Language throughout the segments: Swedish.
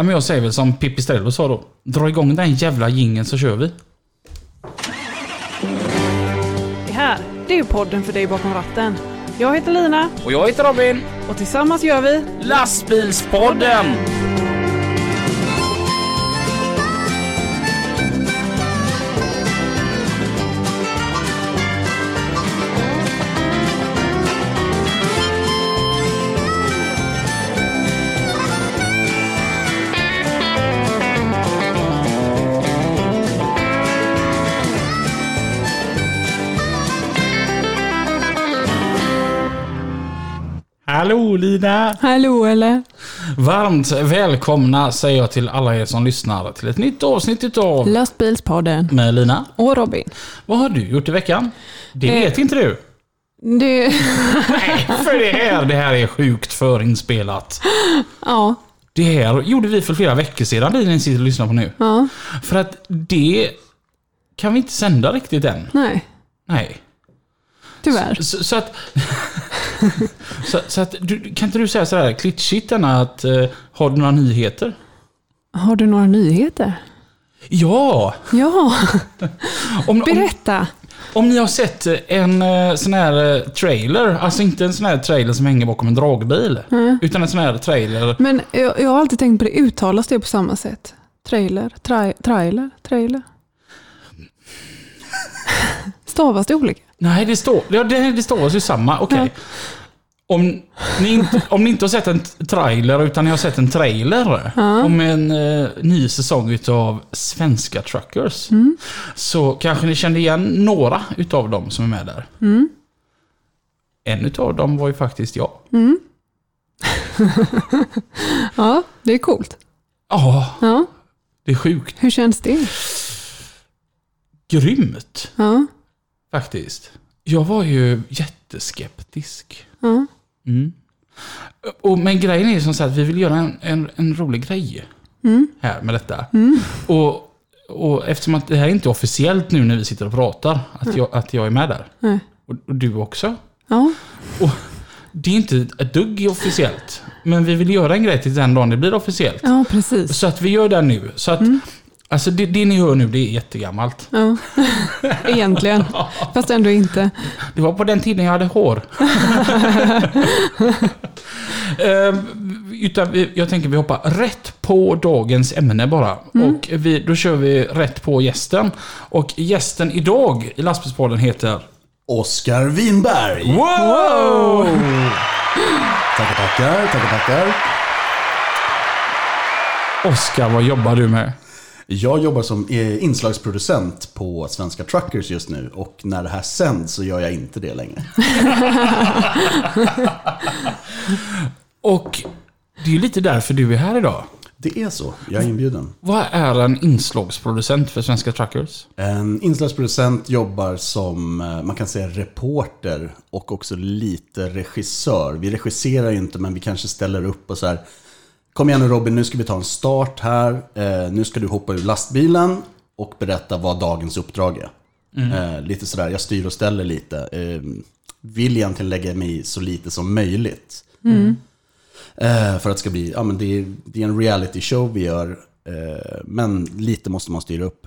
Ja, men jag säger väl som Pippi Strello sa då. Dra igång den jävla jingeln så kör vi. Det här, det är podden för dig bakom ratten. Jag heter Lina Och jag heter Robin. och tillsammans gör vi Lastbilspodden! Hallå Lina! Hallå eller? Varmt välkomna säger jag till alla er som lyssnar till ett nytt avsnitt utav Lastbilspodden. med Lina. Och Robin. Vad har du gjort i veckan? Det Eh. vet inte du. Det... Nej, för det här, det här är sjukt förinspelat. ja. Det här gjorde vi för flera veckor sedan, det ni sitter och lyssnar på nu. Ja. För att det kan vi inte sända riktigt än. Nej. Nej. Tyvärr. Så, så att... så, så att du, kan inte du säga sådär klyschigt att... eh, har du några nyheter? Har du några nyheter? Ja! Ja, Om, om, berätta. om ni har sett en eh, sån här eh, trailer, alltså inte en sån här trailer som hänger bakom en dragbil. Utan en sån här trailer. Men jag, jag har alltid tänkt på det, uttalas det på samma sätt? Trailer? Tra, trailer? Trailer? Stavas det olika? Nej, det står, ja, det, det står ju samma. Okej. Om, ni inte, om ni inte har sett en trailer utan ni har sett en trailer om en eh, ny säsong utav Svenska Truckers. Så kanske ni kände igen några utav dem som är med där. En utav dem var ju faktiskt jag. Ja, det är coolt. Ja, Ja, det är sjukt. hur känns det? Grymt Ja, faktiskt. Jag var ju jätteskeptisk. ja. Mm. Och, men grejen är ju som sagt vi vill göra en, en, en rolig grej här med detta. Och, och eftersom att det här inte är officiellt nu när vi sitter och pratar, att, jag, att jag är med där. Och, och du också. Ja, Och det är inte ett dugg officiellt. Men vi vill göra en grej till den dagen det blir officiellt. ja precis. Så att vi gör det nu. Så att, Alltså det, det ni hör nu, det är jättegammalt. Ja. Egentligen. Fast ändå inte. Det var på den tiden jag hade hår. Ehm, utan jag tänker vi hoppar rätt på dagens ämne bara. Och vi, då kör vi rätt på gästen. Och gästen idag i lastbilspodden heter... Oskar Winberg. Wow! Tackar, tackar, tackar, tackar. Oskar, vad jobbar du med? Jag jobbar som eh, inslagsproducent på Svenska Truckers just nu och när det här sänds så gör jag inte det längre. Och det är ju lite därför du är här idag. Det är så, jag är inbjuden. Vad är en inslagsproducent för Svenska Truckers? En inslagsproducent jobbar som, eh, man kan säga reporter och också lite regissör. Vi regisserar ju inte men vi kanske ställer upp och så här. Kom igen nu Robin, nu ska vi ta en start här. Eh, nu ska du hoppa ur lastbilen och berätta vad dagens uppdrag är. Eh, lite sådär, jag styr och ställer lite. Eh, vill egentligen lägga mig i så lite som möjligt. Eh, för att det ska bli, ja men det är, det är en reality show vi gör. Eh, men lite måste man styra upp.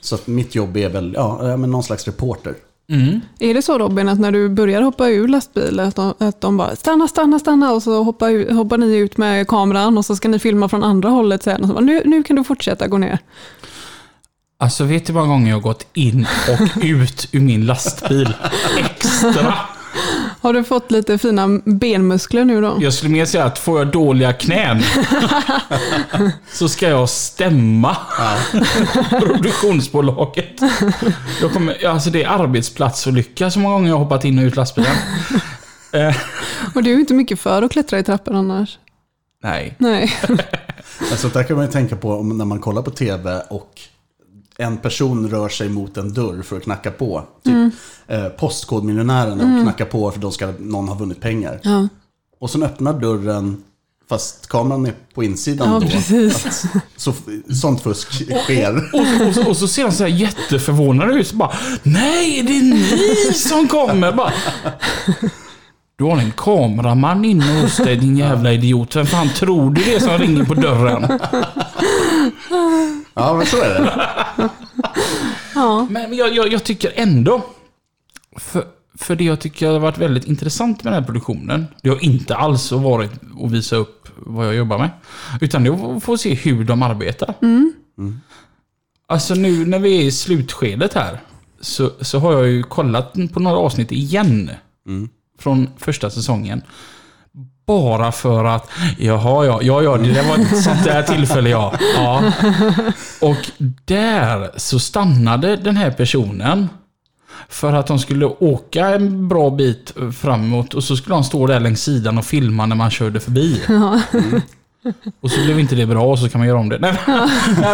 Så att mitt jobb är väl, ja, ja, men någon slags reporter. Mm. Är det så Robin att när du börjar hoppa ur lastbilen att de, att de bara stanna, stanna, stanna och så hoppar, ut- hoppar ni ut med kameran och så ska ni filma från andra hållet sen och så bara, nu, nu kan du fortsätta gå ner. Alltså vet du hur många gånger jag har gått in och ut ur min lastbil? Extra! Har du fått lite fina benmuskler nu då? Jag skulle mer säga att får jag dåliga knän så ska jag stämma produktionsbolaget. Jag kommer, alltså det är arbetsplatsolycka så många gånger jag har hoppat in och ut lastbilen. Eh, Och du är ju inte mycket för att klättra i trappor annars. nej. Nej. Alltså där kan man ju tänka på när man kollar på tv och en person rör sig mot en dörr för att knacka på. Typ eh, Postkodmiljonärerna och knacka på för då ska någon ha vunnit pengar. Ja. Och sen öppnar dörren fast kameran är på insidan Ja, då. precis. Att, så, sånt fusk sker. Och, så- och, så- och så ser han så här jätteförvånad ut. Bara, Nej, det är ni som kommer! Bara, Du har en kameraman inne hos dig din jävla idiot. Vem fan tror du det är som ringer på dörren? Ja, men så är det. Ja. Men jag, jag, jag tycker ändå... För, för det jag tycker har varit väldigt intressant med den här produktionen. Det har inte alls varit att visa upp vad jag jobbar med. Utan det är att få se hur de arbetar. Alltså nu när vi är i slutskedet här. Så, så har jag ju kollat på några avsnitt igen. Från första säsongen. Bara för att, jaha ja, ja, ja, det där var ett sånt där tillfälle ja. ja. Och där så stannade den här personen. För att de skulle åka en bra bit framåt och så skulle de stå där längs sidan och filma när man körde förbi. Mm. Och så blev inte det bra och så kan man göra om det. Nej.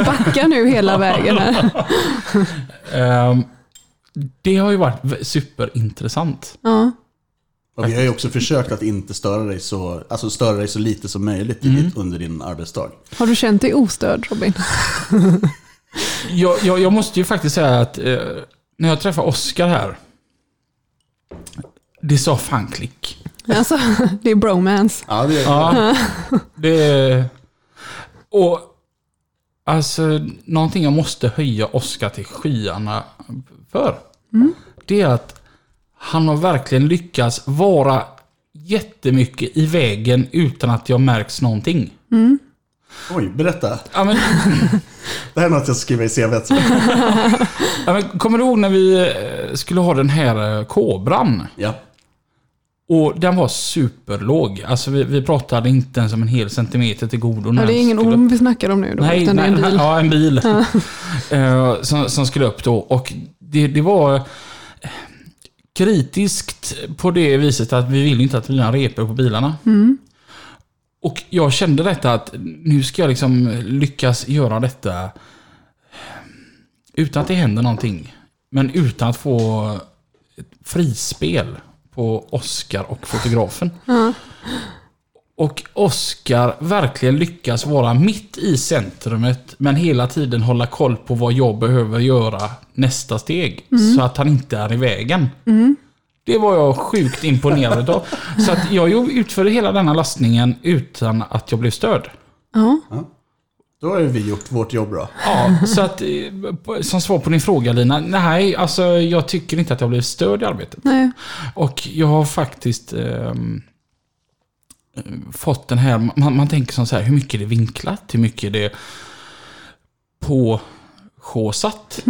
Backa nu hela vägen här. Ehm, Det har ju varit superintressant. Ja. Och vi har ju också försökt att inte störa dig så, alltså störa dig så lite som möjligt ditt, under din arbetsdag. Har du känt dig ostörd Robin? Jag, jag, jag måste ju faktiskt säga att eh, när jag träffade Oscar här. Det sa fan klick. Alltså, det är bromance. Ja, det, Ja, det... Och... Alltså, någonting jag måste höja Oscar till skyarna för. Det är att han har verkligen lyckats vara jättemycket i vägen utan att jag märks någonting. Oj, berätta. Ja, men, Det här är något jag ska skriva i CVt. ja, men, kommer du ihåg när vi eh, skulle ha den här eh, kobran? Ja. Och den var superlåg. Alltså vi, vi pratade inte ens om en hel centimeter till godo. när Ja, det är ingen skulle orm vi snackar om nu då, Nej, utan det är en nej, bil. Ja, en bil. Eh, som, som skulle upp då. Och det, det var kritiskt på det viset att vi vill inte att vi har repor på bilarna. Mm. Och jag kände detta att nu ska jag liksom lyckas göra detta utan att det händer någonting. Men utan att få ett frispel på Oscar och fotografen. Och Oscar verkligen lyckas vara mitt i centrumet men hela tiden hålla koll på vad jag behöver göra nästa steg. Så att han inte är i vägen. Det var jag sjukt imponerad av. Så att jag utförde hela denna lastningen utan att jag blev störd. Ja. Då har ju vi gjort vårt jobb bra. Ja, så att eh, på- som svar på din fråga Lina. Nej, alltså jag tycker inte att jag blev störd i arbetet. Nej. Och jag har faktiskt eh, fått den här, man, man tänker som så här, hur mycket är det vinklat? Hur mycket är det påsåsat?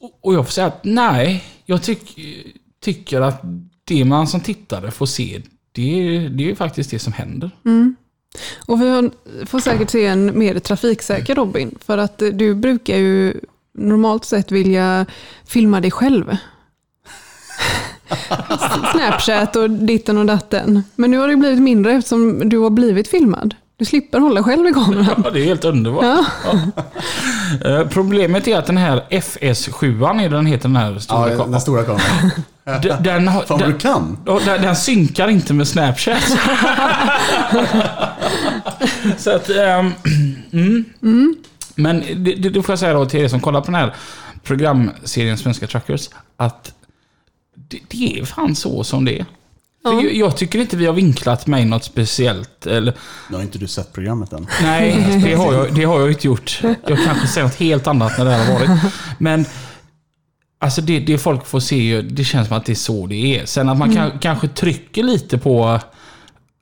Och, och jag får säga att nej, jag tyck, tycker att det man som tittare får se, det, det är ju faktiskt det som händer. Och vi får säkert se en mer trafiksäker Robin. För att eh, du brukar ju normalt sett vilja filma dig själv. Snapchat och ditten och datten. Men nu har det blivit mindre eftersom du har blivit filmad. Du slipper hålla själv i kameran. Ja, det är helt underbart. Ja. Ja. Eh, Problemet är att den här FS7, är den heter den här stora Ja, kameran. den stora kameran. Den, den, Fan vad den, du kan. Ja, den, den synkar inte med Snapchat. så att... ehm, mm. Men det, det, det får jag säga då till er som kollar på den här programserien Svenska Truckers. Att det, det är fan så som det är. Ja. jag, jag tycker inte vi har vinklat mig något speciellt. Eller, Nu har inte du sett programmet än. nej, det har, jag, det har jag inte gjort. Jag kanske säger något helt annat när det här har varit. Men Alltså det, det folk får se, ju, det känns som att det är så det är. Sen att man kan, kanske trycker lite på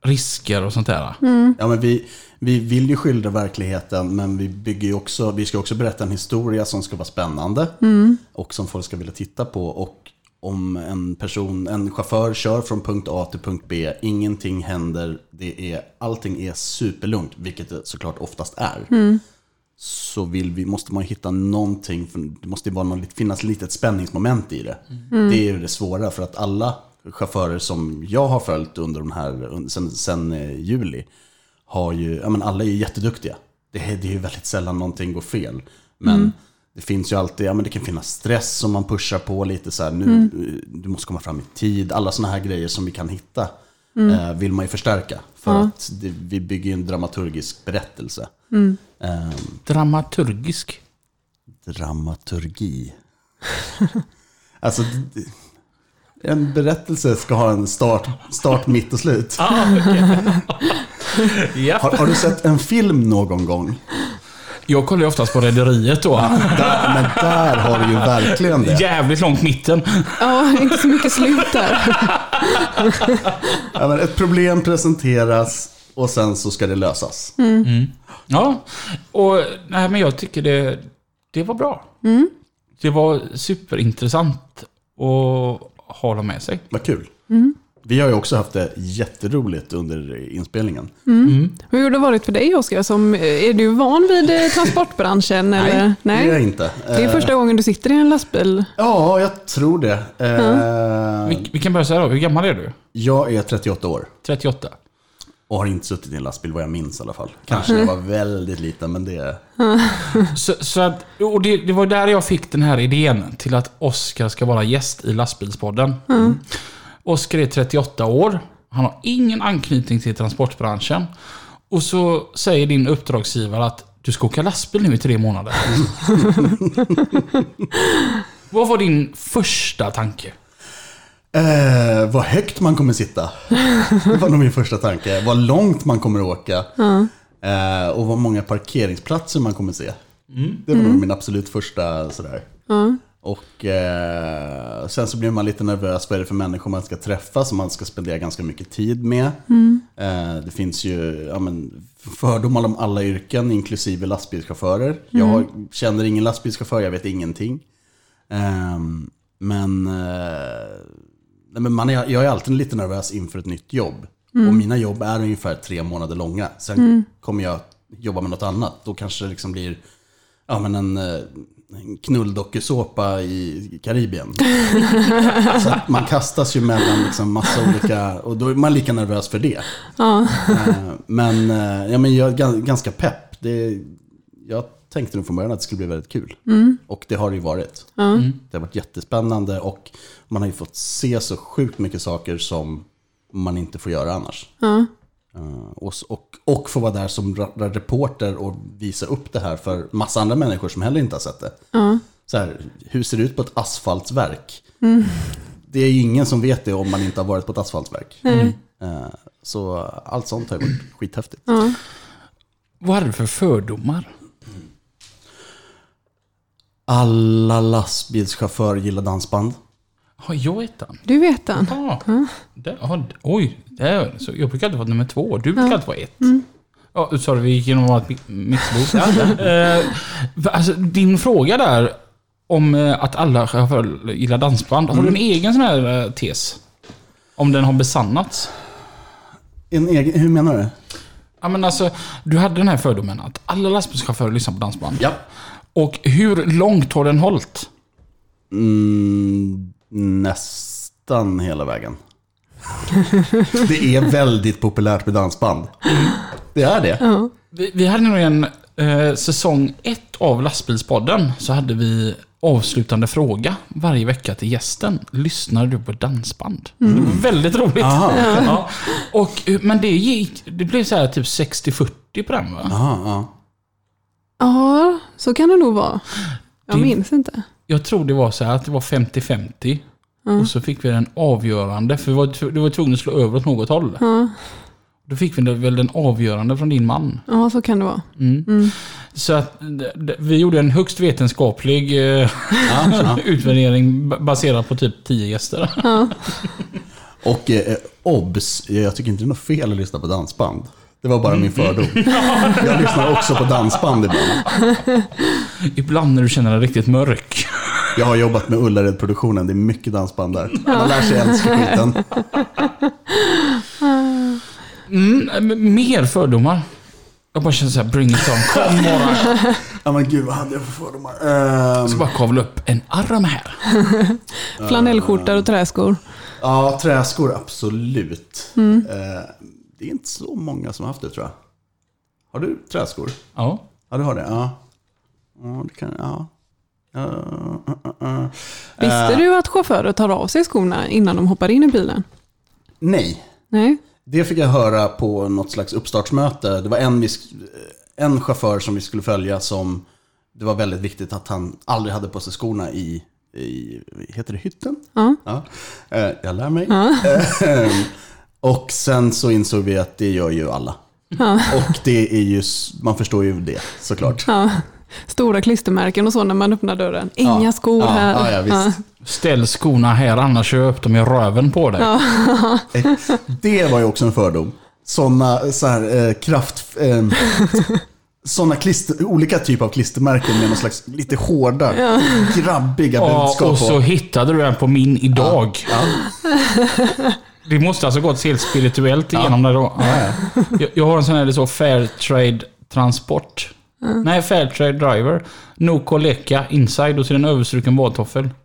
risker och sånt där. Ja, men vi, vi vill ju skildra verkligheten, men vi, bygger ju också, vi ska också berätta en historia som ska vara spännande. Och som folk ska vilja titta på. Och om en person, en chaufför kör från punkt A till punkt B, ingenting händer, det är, allting är superlugnt, vilket det såklart oftast är. Så vill vi, måste man hitta någonting, det måste ju vara någon, finnas lite ett spänningsmoment i det. Det är ju det svåra, för att alla chaufförer som jag har följt under de här, sen, sen eh, juli, har ju, ja men alla är jätteduktiga. Det är, det är ju väldigt sällan någonting går fel. Men det finns ju alltid, ja men det kan finnas stress som man pushar på lite så här, nu, eh, du måste komma fram i tid. Alla sådana här grejer som vi kan hitta eh, vill man ju förstärka. För att det, vi bygger ju en dramaturgisk berättelse. Eh, Dramaturgisk. dramaturgi. alltså, En berättelse ska ha en start, start mitt och slut. Ah, ja. Har, har du sett en film någon gång? Jag kollar ju oftast på Rederiet då. Där, men där har du ju verkligen det. Jävligt långt mitten. Ja, inte så mycket slut där. Ja, men ett problem presenteras och sen så ska det lösas. Ja, och nej, men jag tycker det, det var bra. Det var superintressant att hålla med sig. Vad kul. Mm. Vi har ju också haft det jätteroligt under inspelningen. Hur har det varit för dig Oskar? Som, är du van vid eh, transportbranschen? Eller? det är jag inte. Det är Eh, första gången du sitter i en lastbil. Ja, jag tror det. Eh, Vi, vi kan börja säga då, hur gammal är du? Jag är 38 år 38? och har inte suttit i en lastbil vad jag minns i alla fall. Kanske när jag var väldigt liten, men det... Så, så att, och det, det var där jag fick den här idén till att Oskar ska vara gäst i Lastbilspodden. Oskar är 38 år. Han har ingen anknytning till transportbranschen. Och så säger din uppdragsgivare att du ska åka lastbil nu i tre månader. Vad var din första tanke? Eh, vad högt man kommer sitta. Det var nog min första tanke. Vad långt man kommer åka. Eh, och vad många parkeringsplatser man kommer se. Det var nog min absolut första sådär. Och eh, sen så blir man lite nervös. Vad är det för människor man ska träffa som man ska spendera ganska mycket tid med. Eh, det finns ju ja, men, fördomar om alla yrken, inklusive lastbilschaufförer. Jag känner ingen lastbilschaufför, jag vet ingenting. Ehm, men, eh, nej, men man är, jag är alltid lite nervös inför ett nytt jobb. Och mina jobb är ungefär tre månader långa. Sen kommer jag jobba med något annat. Då kanske det liksom blir ja, men en, eh, en knulldockusåpa i Karibien. Så att man kastas ju mellan liksom massa olika, och då är man lika nervös för det. Ja. Eh, Men, eh, ja, men jag är gan- ganska pepp. Det, jag tänkte nog från början att det skulle bli väldigt kul. Och det har det ju varit. Det har varit jättespännande och man har ju fått se så sjukt mycket saker som man inte får göra annars. Ja. Eh, Och, och, och få vara där som reporter och visa upp det här för massa andra människor som heller inte har sett det. Så här, hur ser det ut på ett asfaltverk? Det är ju ingen som vet det om man inte har varit på ett asfaltverk. Eh, Så allt sånt har ju varit skithäftigt. Du för fördomar? Alla lastbilschaufförer gillar dansband. Har jag ettan? Du vet den. Ja. Det, ja, oj, så jag brukar alltid vara nummer två. Du brukar alltid vara ett. Ja, sorry, vi gick igenom vårt mi- mixbok. eh, alltså, din fråga där om eh, att alla chaufförer gillar dansband. Har du en egen sån här eh, tes? Om den har besannats? En egen, hur menar du? Ja, men alltså, du hade den här fördomen att alla lastbilschaufförer lyssnar på dansband. Ja. Och hur långt har den hållit? Mm, nästan hela vägen. Det är väldigt populärt med dansband. Det är det. Vi, vi hade nog en eh, säsong ett av Lastbilspodden så hade vi avslutande fråga varje vecka till gästen. Lyssnar du på dansband? Det var väldigt roligt. Aha, Ja. Och, men det gick, det blev så här typ 60-40 på den va? Aha, ja. Ja, så kan det nog vara. Jag Det- minns inte. Jag tror det var så här att det var 50-50. Och så fick vi den avgörande, för vi var, tv- du var tvungen att slå över åt något håll. Ja, Då fick vi väl den avgörande från din man. ja så kan det vara. Så att d- d- vi gjorde en högst vetenskaplig eh, Ja, ja. utvärdering baserad på typ 10 gäster. Och eh, obs, jag tycker inte det är något fel att lyssna på dansband. Det var bara min fördom. Jag lyssnar också på dansband ibland. Ibland när du känner dig riktigt mörk. Jag har jobbat med Ullared-produktionen, det är mycket dansband där. Man lär sig älska skiten. Mm, mer fördomar. Jag bara känner såhär, bring it on. Kom bara. Ja men gud, vad hade jag för fördomar? Jag Ehm, ska bara kavla upp en arm här. Flanellskjortor och träskor. ja, träskor, absolut. Mm. Eh, det är inte så många som har haft det tror jag. Har du träskor? Ja. Ja, du har det? Ja. Ja, det kan ja. Uh, uh, uh. Visste du att chaufförer tar av sig skorna innan de hoppar in i bilen? Nej, Nej. det fick jag höra på något slags uppstartsmöte. Det var en, en chaufför som vi skulle följa som det var väldigt viktigt att han aldrig hade på sig skorna i i, heter det hytten? Ja. Ja. Eh, jag lär mig. Eh, och sen så insåg vi att det gör ju alla. Och det är ju, man förstår ju det såklart. Ja. Stora klistermärken och så när man öppnar dörren. Inga Ja. skor Ja, här. ja, ja, visst. Ställ skorna här annars kör jag upp dem i röven på dig. Eh, Det var ju också en fördom. Sådana så här, eh, kraft... Eh, såna klister, olika typer av klistermärken med någon slags lite hårda, grabbiga Ja, budskap och så på. hittade du en på min idag. Ja, Det måste alltså gått helt spirituellt igenom det då. ja, ja. Jag, jag har en sån här det står Fairtrade Transport. Nej, Fairtrade Driver. No Koleka Inside och så är det en överstruken badtoffel.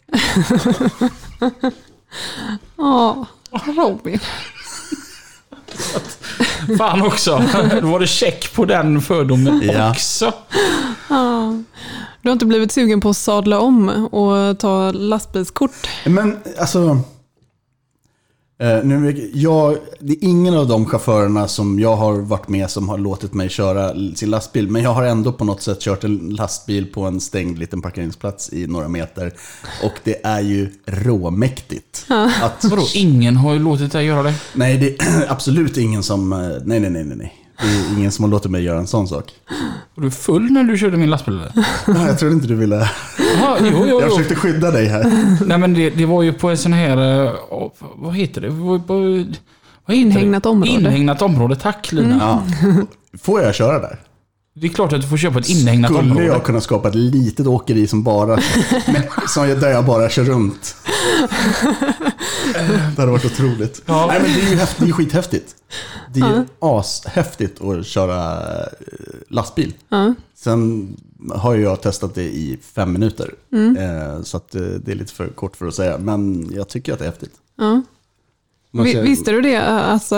Ja, Robin. Fan också. Då var det check på den fördomen Ja. också. Du har inte blivit sugen på att sadla om och ta lastbilskort? Men alltså... Eh, nu, är jag, det är ingen av de chaufförerna som jag har varit med som har låtit mig köra sin lastbil. Men jag har ändå på något sätt kört en lastbil på en stängd liten parkeringsplats i några meter. Och det är ju råmäktigt. Att, Vadå, ingen har ju låtit dig göra det? nej, det är absolut ingen som... eh, nej, nej, nej, nej. Det är ingen som har låtit mig göra en sån sak. Var du full när du körde min lastbil eller? Ja, Jag trodde inte du ville... Jaha, jo, jo, Jag jo. försökte skydda dig här. Nej men det, det var ju på en sån här... eh, åh, vad heter det? Vad heter det? Inhägnat område. Inhägnat område, tack Lina. Ja. Får jag köra där? Det är klart att du får köpa ett inhägnat Skulle område. jag kunna skapa ett litet åkeri som bara, med, som, där jag bara kör runt? Det hade varit otroligt. Ja. Nej, men det är ju häft, det är skithäftigt. Det är ju ashäftigt att köra eh, lastbil. Ja. Sen har ju jag testat det i fem minuter. Mm. Eh, så att eh, det är lite för kort för att säga. Men jag tycker att det är häftigt. Ja. Kör- Visste du det? Alltså,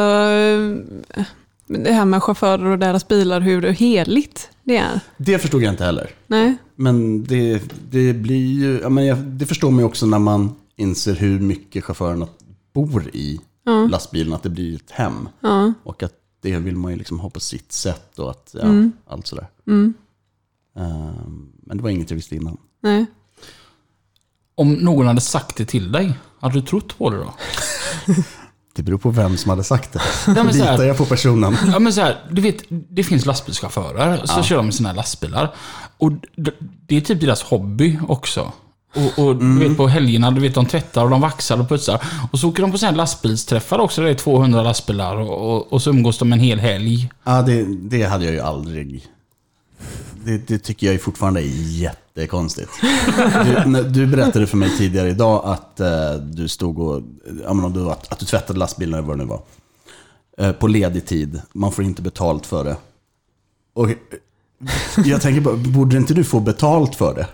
det här med chaufförer och deras bilar, hur heligt det är? Det förstod jag inte heller. Nej? Men det, det blir ju, ja, men det förstår man ju också när man inser hur mycket chaufförerna bor i lastbilen, att det blir ett hem. Ja. Och att det vill man ju liksom ha på sitt sätt och att, ja, Mm. allt sådär. Ehm, men det var inget jag visste innan. Nej. Om någon hade sagt det till dig, hade du trott på det då? Det beror på vem som hade sagt det. men så här- Litar jag på personen? Ja men så här, du vet, det finns lastbilschaufförer, så kör de sina lastbilar. Och det är typ deras hobby också. Och, och du vet på helgerna, du vet de tvättar och de vaxar och putsar. Och så åker de på här lastbilsträffar också, där det är 200 lastbilar. Och, och, så umgås de en hel helg. Ja, det, det hade jag ju aldrig. Det, det tycker jag fortfarande är jättekonstigt. Du, du berättade för mig tidigare idag att eh, du stod och, ja, men om du, att, att du tvättade lastbilen eller vad det nu var. Eh, på ledig tid. Man får inte betalt för det. Och eh, jag tänker bara, borde inte du få betalt för det?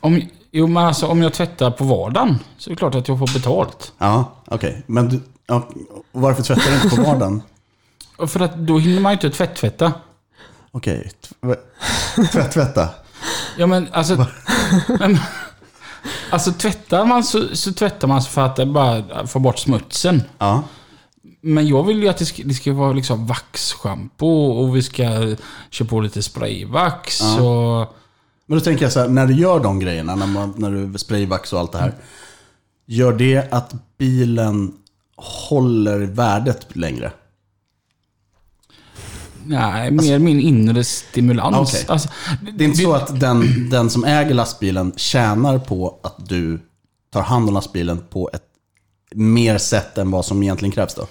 Om, jo men alltså om jag tvättar på vardagen så är det klart att jag får betalt. Ja, okej. Men du, ja, varför tvättar du inte på vardagen? Och För att då hinner man ju inte tvätt-tvätta. Okej, tv- tvätt, tvätta. Ja men alltså... men, alltså tvättar man så, så tvättar man för att det bara få bort smutsen. Ja, Men jag vill ju att det ska, det ska vara liksom vaxschampo och vi ska köra på lite sprayvax och... Men då tänker jag så här, när du gör de grejerna, när, man, när du sprayvax och allt det här. Gör det att bilen håller värdet längre? Nej, mer min inre stimulans. Okej. Alltså, Det är inte så att den, den som äger lastbilen tjänar på att du tar hand om lastbilen på ett mer sätt än vad som egentligen krävs då?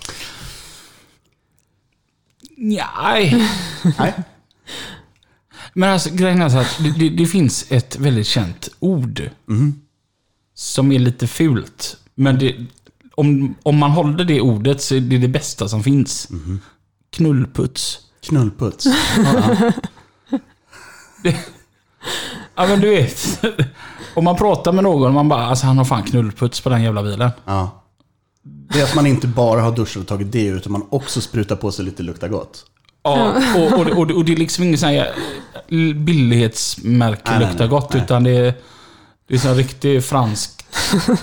Nej. Nej? Men alltså grejen är så att det, det, det finns ett väldigt känt ord. Som är lite fult. Men det, om, om man håller det ordet så är det det bästa som finns. Knullputs. Knullputs. Ja men du vet. Om man pratar med någon och man bara alltså han har fan knullputs på den jävla bilen. Ja. Det är att man inte bara har duschat och tagit det, utan man också sprutar på sig lite lukta gott. Ja, och, och, och, och det är liksom ingen sån här billighetsmärke Nej, luktar nej, gott. nej. Utan det är, det är så här riktigt franskt.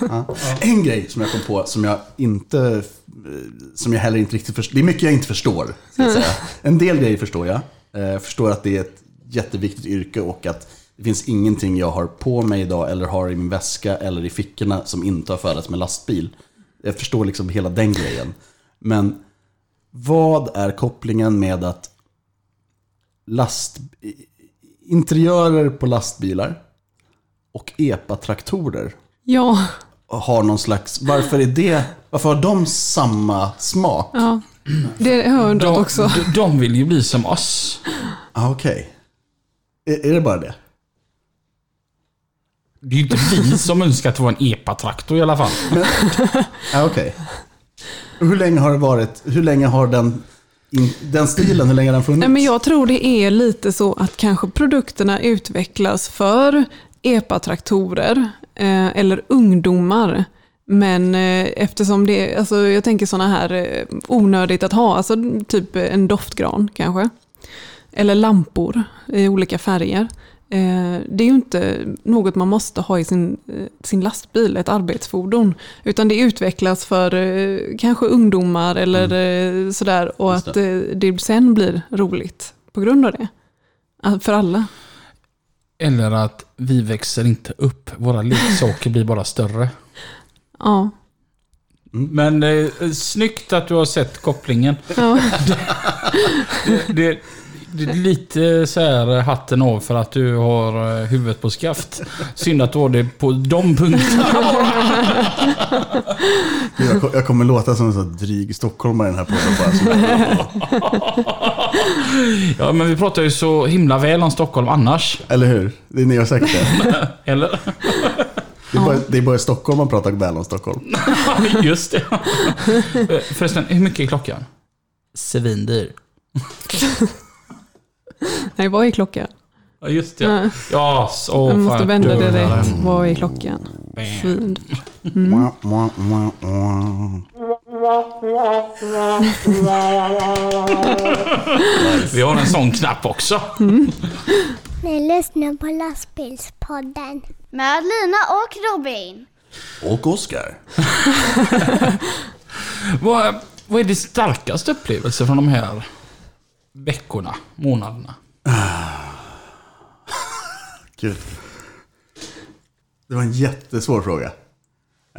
Ja. En grej som jag kom på som jag inte, som jag heller inte riktigt förstår. Det är mycket jag inte förstår. Jag säga. En del grejer förstår jag. Eh, Jag förstår att det är ett jätteviktigt yrke och att Det finns ingenting jag har på mig idag eller har i min väska eller i fickorna som inte har färdats med lastbil. Jag förstår liksom hela den grejen. Men vad är kopplingen med att last... interiörer på lastbilar och EPA-traktorer Ja, har någon slags... Varför är det... Varför har de samma smak? ja. det har jag undrat också. de, de vill ju bli som oss. Ah, Okej. Är, är det bara det? Det är ju inte vi som önskar att det var en EPA-traktor i alla fall. Ah, Okej. Och hur länge har det varit... Hur länge har den... Den stilen, hur länge har den funnits? Nej, men jag tror det är lite så att kanske produkterna utvecklas för epatraktorer eh, eller ungdomar. Men eh, eftersom det, alltså jag tänker sådana här eh, onödigt att ha, alltså typ en doftgran kanske. Eller lampor i olika färger. Eh, det är ju inte något man måste ha i sin, eh, sin lastbil, ett arbetsfordon. Utan det utvecklas för eh, kanske ungdomar eller eh, sådär. Och att det sen blir roligt på grund av det. För alla. Eller att vi växer inte upp. Våra leksaker blir bara större. Ja. Men eh, snyggt att du har sett kopplingen. ja. Det, det, lite så här eh, hatten av för att du har eh, huvudet på skaft. Synd att du har det på de punkterna. Jag, jag kommer låta som en sån dryg stockholmare i den här podden. Ja, men vi pratar ju så himla väl om Stockholm annars. eller hur? Det är ni har sagt det. Eller? Det är, bara, det är bara i Stockholm man pratar väl om Stockholm. Just det. Eh, Förresten, hur mycket är klockan? Svindyr. Nej, vad är klockan? Ja, just det. Ja. Ja, så Jag måste fan, vända det rätt. Vad är klockan? Mwah, mwah. Vi har en sån knapp också. Ni lyssnar på lastbilspodden. Med Lina och Robin. Och Oscar. Vad, vad är din starkaste upplevelse från de här veckorna, månaderna? Gud. Det var en jättesvår fråga.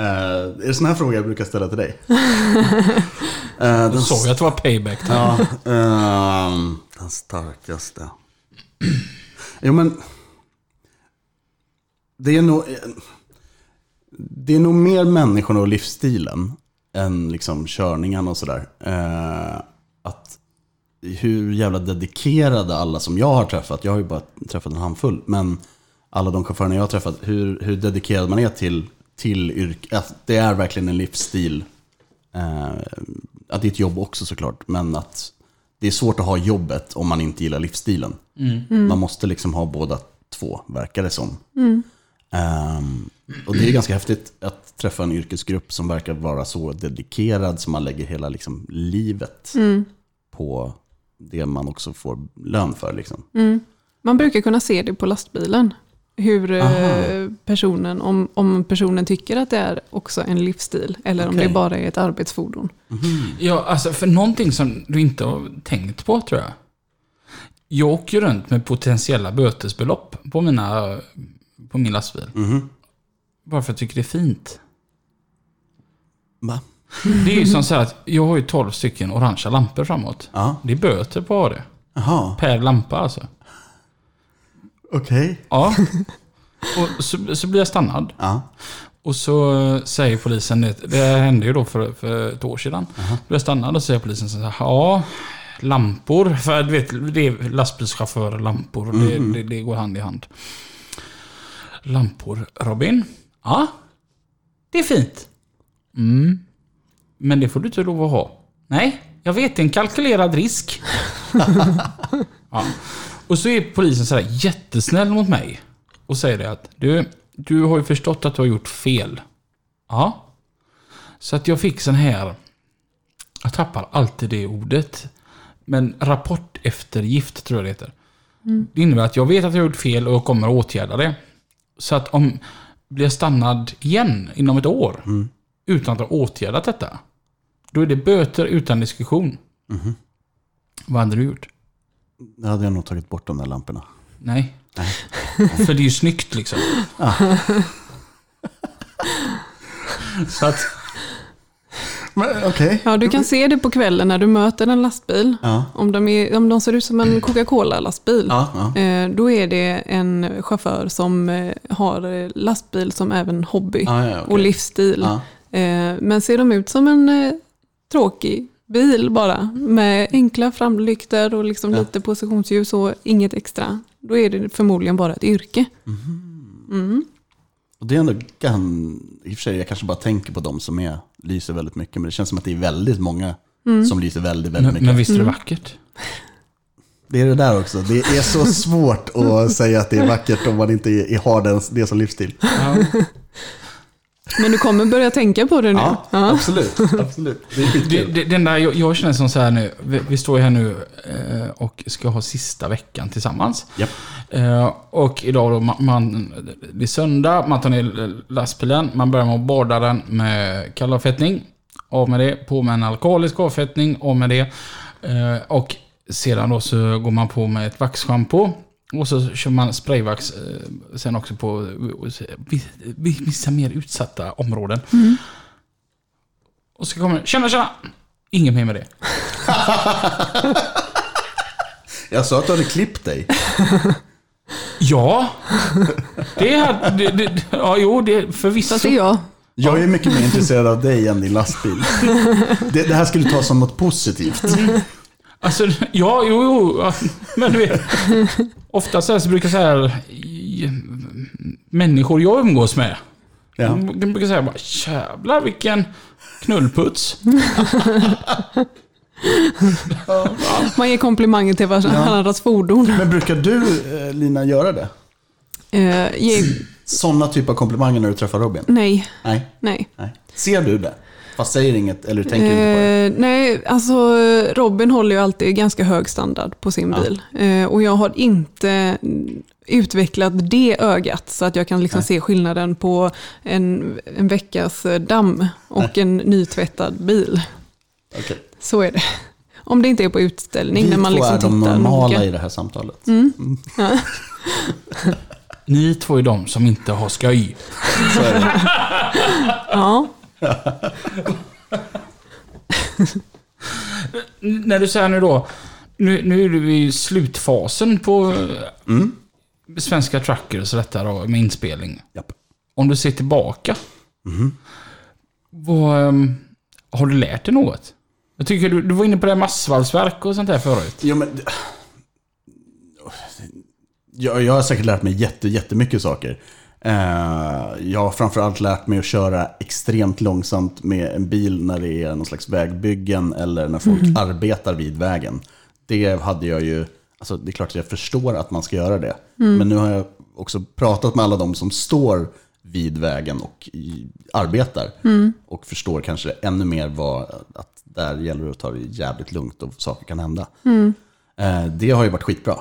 Uh, är det sån här fråga jag brukar ställa till dig? Eh, den, Jag såg att det var payback. ja, ehm, den starkaste. Jo men. Det är nog. Det är nog mer människorna och livsstilen än liksom körningen och sådär. Eh, att hur jävla dedikerade alla som jag har träffat, jag har ju bara träffat en handfull, men alla de chaufförerna jag har träffat, hur, hur dedikerad man är till, till yrke, att det är verkligen en livsstil. Eh, att det är ett jobb också såklart, men att det är svårt att ha jobbet om man inte gillar livsstilen. Man måste liksom ha båda två, verkar det som. Ehm, och det är ganska häftigt att träffa en yrkesgrupp som verkar vara så dedikerad som man lägger hela liksom, livet på det man också får lön för. Liksom. Man brukar kunna se det på lastbilen. Hur eh, personen, om, om personen tycker att det är också en livsstil eller om Okej. det bara är ett arbetsfordon. Ja, alltså för någonting som du inte har tänkt på tror jag. Jag åker ju runt med potentiella bötesbelopp på, mina, på min lastbil. Bara för att jag tycker det är fint. Va? Det är ju som så här att jag har ju 12 stycken orangea lampor framåt. Ja. Det är böter på det. Jaha, Per lampa alltså. okej. Ja. Och så, så blir jag stannad. Ja. Och så säger polisen, det, det hände ju då för, för ett år sedan. Då blir jag stannad och säger polisen så här, ja, lampor. För du vet, det är lastbilschaufförer, lampor. Det, det, det går hand i hand. Lampor, Robin? Ja, det är fint. Mm. Men det får du inte lov att ha. Nej, jag vet, det är en kalkylerad risk. ja. Och så är polisen så här jättesnäll mot mig. Och säger det att du, du har ju förstått att du har gjort fel. Ja. Så att jag fick sån här... Jag tappar alltid det ordet. Men rapporteftergift tror jag det heter. Det innebär att jag vet att jag har gjort fel och jag kommer att åtgärda det. Så att om blir jag stannad igen inom ett år utan att ha åtgärdat detta. Då är det böter utan diskussion. Vad hade du gjort? Då hade jag nog tagit bort de där lamporna. Nej. För det är ju snyggt liksom. Så att, Men okej. Ja, du kan se det på kvällen när du möter en lastbil. Ja. Om, de är, om de ser ut som en Coca-Cola-lastbil, Ja, ja. eh, då är det en chaufför som eh, har lastbil som även hobby Ja, ja, okej. och livsstil. Ja. Eh, men ser de ut som en eh, tråkig bil bara, med enkla framlyktor och liksom Ja. lite positionsljus och inget extra, då är det förmodligen bara ett yrke. Och det är ändå, kan, i och för sig, jag kanske bara tänker på de som är, lyser väldigt mycket, men det känns som att det är väldigt många som lyser väldigt, väldigt men, mycket. men visst är det vackert? Det är det där också, det är så svårt att säga att det är vackert om man inte har den, det som livsstil. Ja. Men du kommer börja tänka på det nu. Ja, absolut. absolut. Det är Det, skitkul. det, den där, jag, jag känner som så här nu, vi, vi står ju här nu eh, och ska ha sista veckan tillsammans. Japp. Eh, och idag då, man, man, det är söndag, man tar ner lastbilen, man börjar med att borda den med kall avfettning. Av med det, på med en alkoholisk avfettning, av med det. Eh, och sedan då så går man på med ett vaxschampo. Och så kör man sprayvax eh, sen också på eh, vi- vi- vissa mer utsatta områden. Och så kommer det, tjena tjena! Inget mer med det. Jag sa att du hade klippt dig. Ja, det är... Det, det, ja, jo, det är förvisso. Fast det är jag. Jag är mycket mer intresserad av dig än din lastbil. Det, det här skulle tas som något positivt. Alltså, ja, jo, jo. ja, Men du vet. Ofta så, brukar så här... Människor jag umgås med. Ja. De brukar säga bara jävlar vilken knullputs. Man ger komplimanger till varandras fordon. Men brukar du, eh, Lina, göra det? Eh, ge, Sådana typer av komplimanger när du träffar Robin? nej, Nej. nej. Nej. Ser du det? Fast säger inget, eller tänker inte på det? Eh, nej, alltså Robin håller ju alltid ganska hög standard på sin Ja. bil. Eh, och jag har inte mm, utvecklat det ögat så att jag kan liksom Nej. se skillnaden på en, en veckas eh, damm och en nytvättad bil. Okej. Så är det. Om det inte är på utställning Vi när man två liksom är de normala noga. i det här samtalet. Ja. Ni två är de som inte har skoj. Så är det. ja. När du säger nu då, nu, nu är du i slutfasen på Mm. Svenska Truckers detta då, med inspelning. Japp. Om du ser tillbaka, Mhm. vad, ehm, har du lärt dig något? Jag tycker du, du var inne på det här med asfaltsverk och sånt där förut. Jo, men... Jag, jag har säkert lärt mig jätte, jättemycket saker. Eh, jag har framförallt lärt mig att köra extremt långsamt med en bil när det är någon slags vägbyggen eller när folk arbetar vid vägen. Det hade jag ju... Alltså det är klart att jag förstår att man ska göra det. Men nu har jag också pratat med alla de som står vid vägen och arbetar. Och förstår kanske ännu mer vad, att där gäller det att ta det jävligt lugnt och saker kan hända. Eh, det har ju varit skitbra.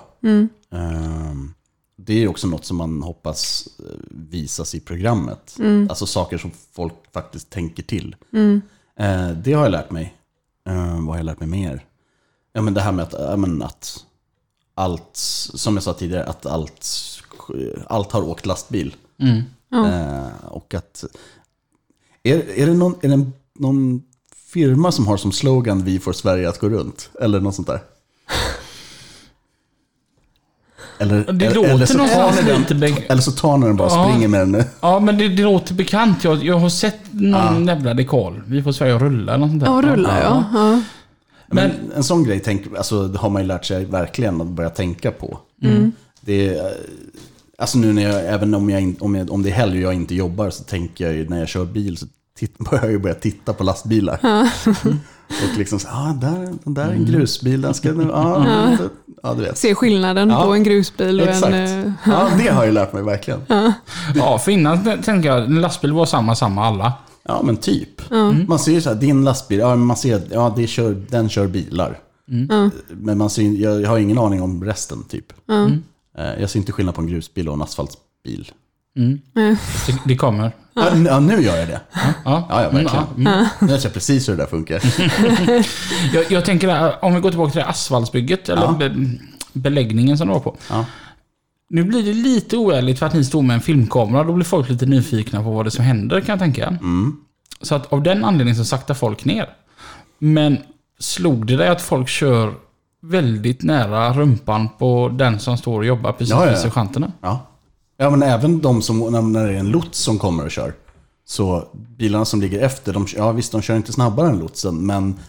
Eh, det är också något som man hoppas eh, visas i programmet. Alltså saker som folk faktiskt tänker till. Eh, det har jag lärt mig. Eh, vad har jag lärt mig mer? Ja, men det här med att, ja, men att allt, som jag sa tidigare, att allt, allt har åkt lastbil. Mm. Eh, och att, är, är det, någon, är det någon firma som har som slogan Vi får Sverige att gå runt? Eller något sånt där? Eller, Det eller, låter eller, så tar ni den, lite eller så tar ni den bara och Ja. springer med den. Ja, men det, det låter bekant. Jag, jag har sett någon jävla dekal. Vi får att rulla eller något sånt där. Ja, rulla ja. ja. Men en sån grej tänk, alltså, det har man ju lärt sig verkligen att börja tänka på. Det är, eh, alltså nu när jag, även om, jag, om, jag, om det är helg och jag inte jobbar så tänker jag ju när jag kör bil så titt, börjar jag ju börja titta på lastbilar. Och liksom så, ah, där, den där är en grusbil, den ska nu, ah, ja. ja du vet. Se skillnaden Ja, på en grusbil och Exakt. en... eh, Ja, det har jag lärt mig verkligen. Ja, för innan tänkte jag en lastbil var samma, samma alla. Ja, men typ. Man ser ju så här, din lastbil, ja, man ser, ja, det kör, den kör bilar. Men man ser, jag, har ingen aning om resten, typ. Eh, Jag ser inte skillnad på en grusbil och en asfaltsbil. Det, det kommer. Ja, ja, nu gör jag det. Ja, Ja, ja, verkligen. Mm, ja. Nu vet jag precis hur det där funkar. Jag, jag tänker, där, om vi går tillbaka till det asfaltsbygget, eller Ja. be, beläggningen som du var på. Ja. Nu blir det lite oärligt för att ni står med en filmkamera. Då blir folk lite nyfikna på vad det är som händer kan jag tänka. Mm. Så att av den anledningen så saktar folk ner. Men slog det dig att folk kör väldigt nära rumpan på den som står och jobbar precis Ja, ja, vid ja. sergeanterna? Ja. Ja, men även de som, när- det är en lots som kommer och kör. Så bilarna som ligger efter, de, ja visst de kör inte snabbare än lotsen, men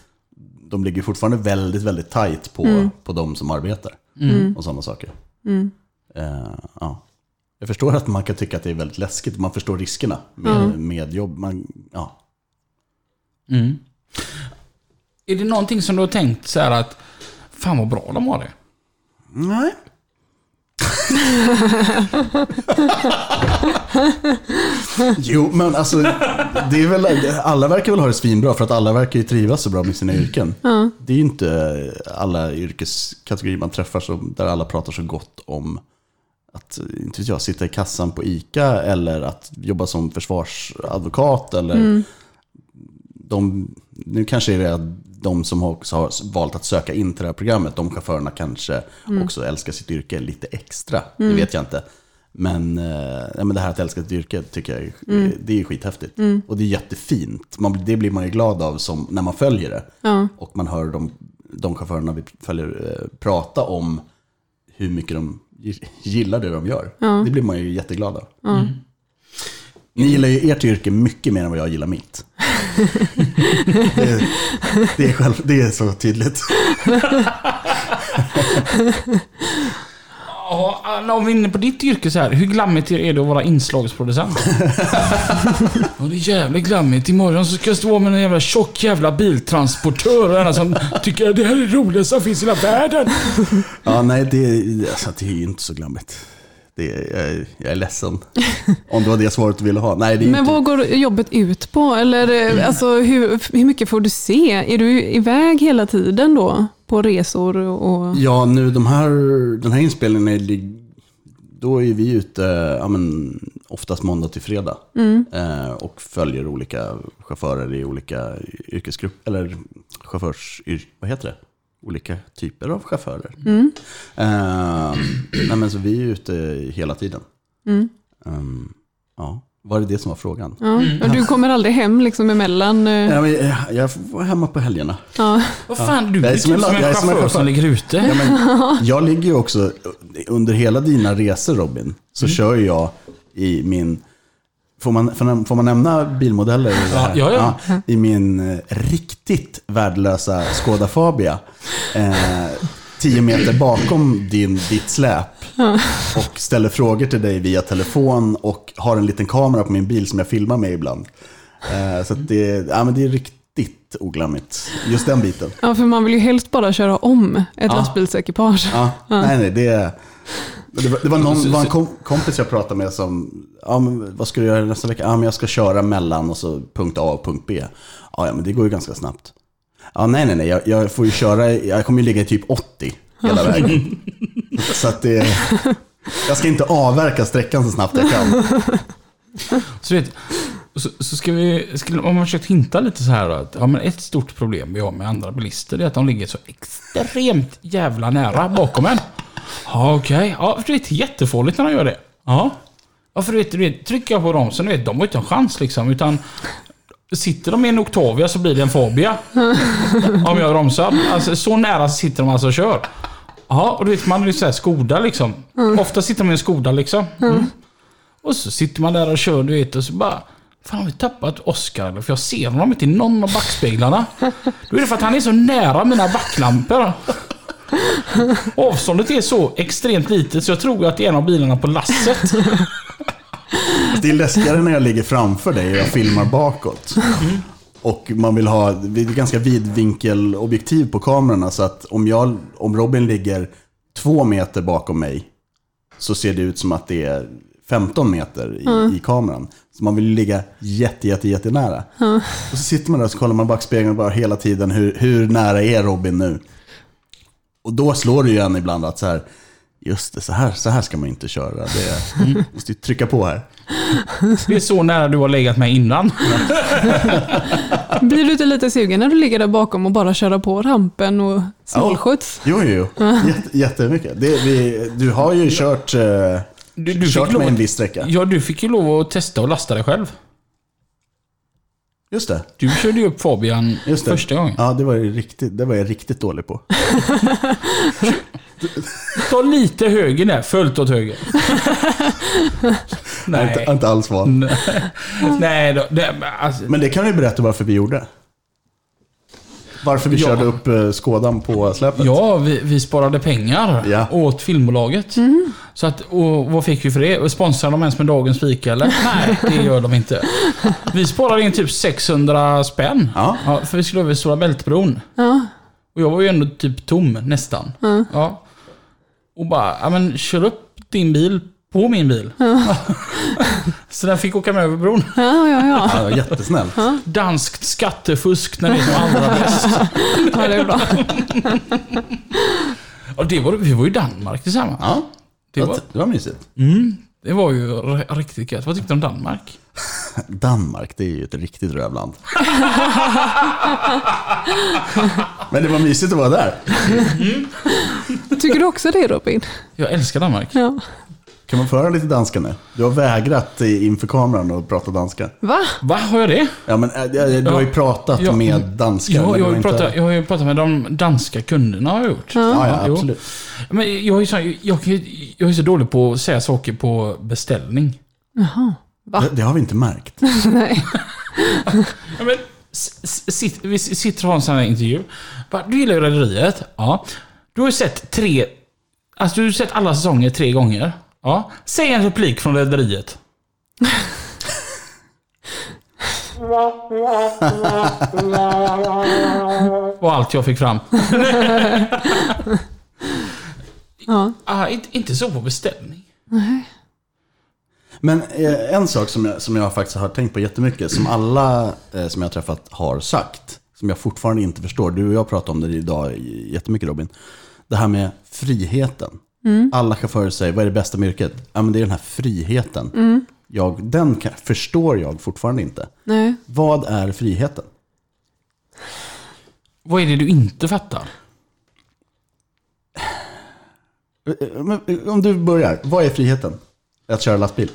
de ligger fortfarande väldigt, väldigt tajt på, på de som arbetar. Och sådana saker. Eh, ja. Jag förstår att man kan tycka att det är väldigt läskigt, man förstår riskerna med, med jobb. Man, ja. Mm. Är det någonting som du har tänkt så här att Fan vad bra de har det. Nej. jo, men alltså, det är väl, alla verkar väl ha det svinbra för att alla verkar ju trivas så bra med sina yrken. Det är ju inte alla yrkeskategorier man träffar som, där alla pratar så gott om att inte vet jag, sitta i kassan på ICA eller att jobba som försvarsadvokat. Eller de, nu kanske det är de som också har valt att söka in till det här programmet, de chaufförerna kanske också älskar sitt yrke lite extra. Det vet jag inte. Men, eh, ja, men det här att älska sitt yrke tycker jag är, det är skithäftigt. Och det är jättefint. Man, det blir man ju glad av som, när man följer det. Ja. Och man hör de, de chaufförerna vi följer eh, prata om hur mycket de gi- gillar det de gör. Det blir man ju jätteglad av. Ni gillar ju ert yrke mycket mer än vad jag gillar mitt. Det, det, är själv, det är så tydligt. Ja, om vi är inne på ditt yrke så här. Hur glammigt är det att vara inslagsproducent? ja, det är jävligt glammigt. Imorgon så ska jag stå med en jävla tjock jävla biltransportör och alla som tycker att det här är det roligaste som finns i hela världen. Ja, nej, det, alltså, det är ju inte så glammigt. Det, är- jag, är- jag är ledsen. Om det var det svaret du ville ha. Nej, Men inte... vad går jobbet ut på? Eller eh, alltså, hur, hur mycket får du se? Är du iväg hela tiden då? På resor och... Ja, nu de här, den här inspelningen, är, då är vi ute ja, men, oftast måndag till fredag. Eh, och följer olika chaufförer i olika yrkesgrupper, eller chaufförs, vad heter det? Olika typer av chaufförer. Eh, nej, men så vi är ute hela tiden. Ehm, ja, var det det som var frågan? Ja. Du kommer aldrig hem liksom emellan? eh, Ja, men, eh, jag var hemma på helgerna. Ja. Vad fan, du Jag är är som som en jag är som en chaufför chaufför. som ligger ute. Ja, men, jag ligger ju också, under hela dina resor Robin, så kör ju jag i min, får man, får man- nämna bilmodeller? här? Ja, ja, ja. I min eh, riktigt värdelösa Skoda Fabia. Eh, tio meter bakom din, ditt släp. Och ställer frågor till dig via telefon och har en liten kamera på min bil som jag filmar med ibland. Eh, så att det, ja, men det är riktigt oglammigt, just den biten. ja, för man vill ju helst bara köra om ett lastbilsekipage. Ja, nej, nej, det, det, var, det var någon var en kom, kompis jag pratade med som, ja, men vad ska du göra nästa vecka? Ja, men jag ska köra mellan och så punkt A och punkt B. Ja, ja men det går ju ganska snabbt. Ja, nej, nej, nej, jag, jag får ju köra, jag kommer ju ligga i typ 80 hela vägen. Så att det, jag ska inte avverka sträckan så snabbt jag kan. Så, vet, så, så ska vi, ska, om man försökt hinta lite så här då, att ja, men ett stort problem vi har med andra bilister är att de ligger så extremt jävla nära bakom en. Ja, okej. Ja, för det är jättefarligt när de gör det. Ja. Ja, för du vet, du vet trycker jag på dem så du vet, de har inte en chans liksom. Utan sitter de i en Octavia så blir det en Fabia. om jag bromsar. Alltså, så nära sitter de alltså och kör. Ja, och du vet, man är ju såhär Skoda liksom. Ofta sitter man i en Skoda liksom. Mm. Och så sitter man där och kör, du vet, och så bara... Fan, har vi tappat Oscar eller? För jag ser honom inte i någon av backspeglarna. Då är det för att han är så nära mina backlampor. Avståndet är så extremt litet så jag tror att det är en av bilarna på lasset. Det är läskigare när jag ligger framför dig och jag filmar bakåt. Och man vill ha ganska vidvinkelobjektiv på kamerorna så att om, jag, om Robin ligger två meter bakom mig så ser det ut som att det är 15 meter i, i kameran. Så man vill ligga jätte, jätte, jättenära. Och så sitter man där och så kollar man backspegeln bara hela tiden. Hur, hur nära är Robin nu? Och då slår det ju en ibland att så här, Just det, så här, så här ska man inte köra. Det Mm. måste ju trycka på här. Det är så nära du har legat med innan. Blir du inte lite sugen när du ligger där bakom och bara köra på rampen och snålskjuts? Jo, jo, jo. Jätte, jättemycket. Det, vi, du har ju kört, eh, Du, du, kört fick lov, med en viss sträcka. ja, du fick ju lov att testa och lasta dig själv. Just det. Du körde ju upp Fabian första gången. Ja, det var, riktigt, det var jag riktigt dålig på. Ta lite höger där, fullt åt höger. Jag är inte, Nej. inte alls van. Nej, då, det, alltså, Men det kan du berätta varför vi gjorde. Varför vi Ja. körde upp eh, skådan på släpet. Ja, vi, vi sparade pengar Ja. åt filmbolaget. Så att, och vad fick vi för det? Sponsrar de ens med dagens fika eller? Nej, det gör de inte. Vi sparade in typ 600 spänn. Ja. för vi skulle över Stora Bältbron. Ja. Och jag var ju ändå typ tom nästan. Ja. Och bara, ja men kör upp din bil på min bil. Så den fick åka med över bron. Ja, ja, ja. Ja, jättesnällt. Danskt skattefusk när det är som allra bäst. ja det är bra. Och det var, vi var ju i Danmark tillsammans. Ja, Det var- det var mysigt. Mm, det var ju riktigt gött. Vad tyckte du om Danmark? Danmark, det är ju ett riktigt rövland. Men det var mysigt att vara där. Tycker du också det Robin? Jag älskar Danmark. Ja. Kan man föra lite danska nu? Du har vägrat inför kameran att prata danska. Va? Va, har jag det? Ja, men äh, du har ju pratat Ja. med danskar. Ja, jag, har ju inte- pratat, jag har ju pratat med de danska kunderna har jag gjort. Ja, ja, jo. absolut. Men jag är, så, jag, jag är så dålig på att säga saker på beställning. Jaha. Va? Det, det har vi inte märkt. Nej. Ja, men, sitt, vi sitter och har en sån här intervju. Du gillar ju Rederiet? Ja. Du har ju sett tre... Alltså du har sett alla säsonger tre gånger. Ja. Säg en replik från Rederiet. Och allt jag fick fram. Ja. Ah, inte, inte så på beställning. Men eh, en sak som jag, som jag faktiskt har tänkt på jättemycket, som alla eh, som jag har träffat har sagt, som jag fortfarande inte förstår. Du och jag pratade om det idag jättemycket Robin. Det här med friheten. Alla chaufförer säger, vad är det bästa med yrket? Ja, men det är den här friheten. Jag, den kan, förstår jag fortfarande inte. Nej. Vad är friheten? Vad är det du inte fattar? Men, Om du börjar, vad är friheten? Att köra lastbil?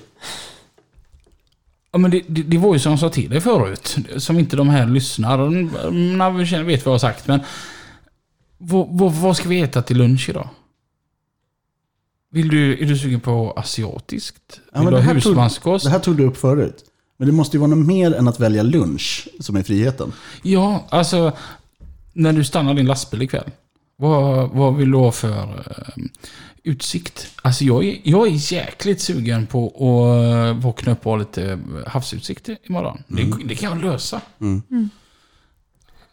Ja, men det, det, det var ju som jag sa till dig förut. Som inte de här lyssnarna vet vad jag har sagt. Men vad, vad, vad ska vi äta till lunch idag? Vill du, är du sugen på asiatiskt? Ja, Vill men du det ha här tog- husmanskost? Det här tog du upp förut. Men det måste ju vara något mer än att välja lunch som är friheten. Ja, alltså. När du stannar din lastbil ikväll. Vad, vad vill du ha för eh, utsikt? Alltså jag är, jag är jäkligt sugen på att vakna upp och ha lite havsutsikt imorgon. Mm. Det, det kan jag lösa.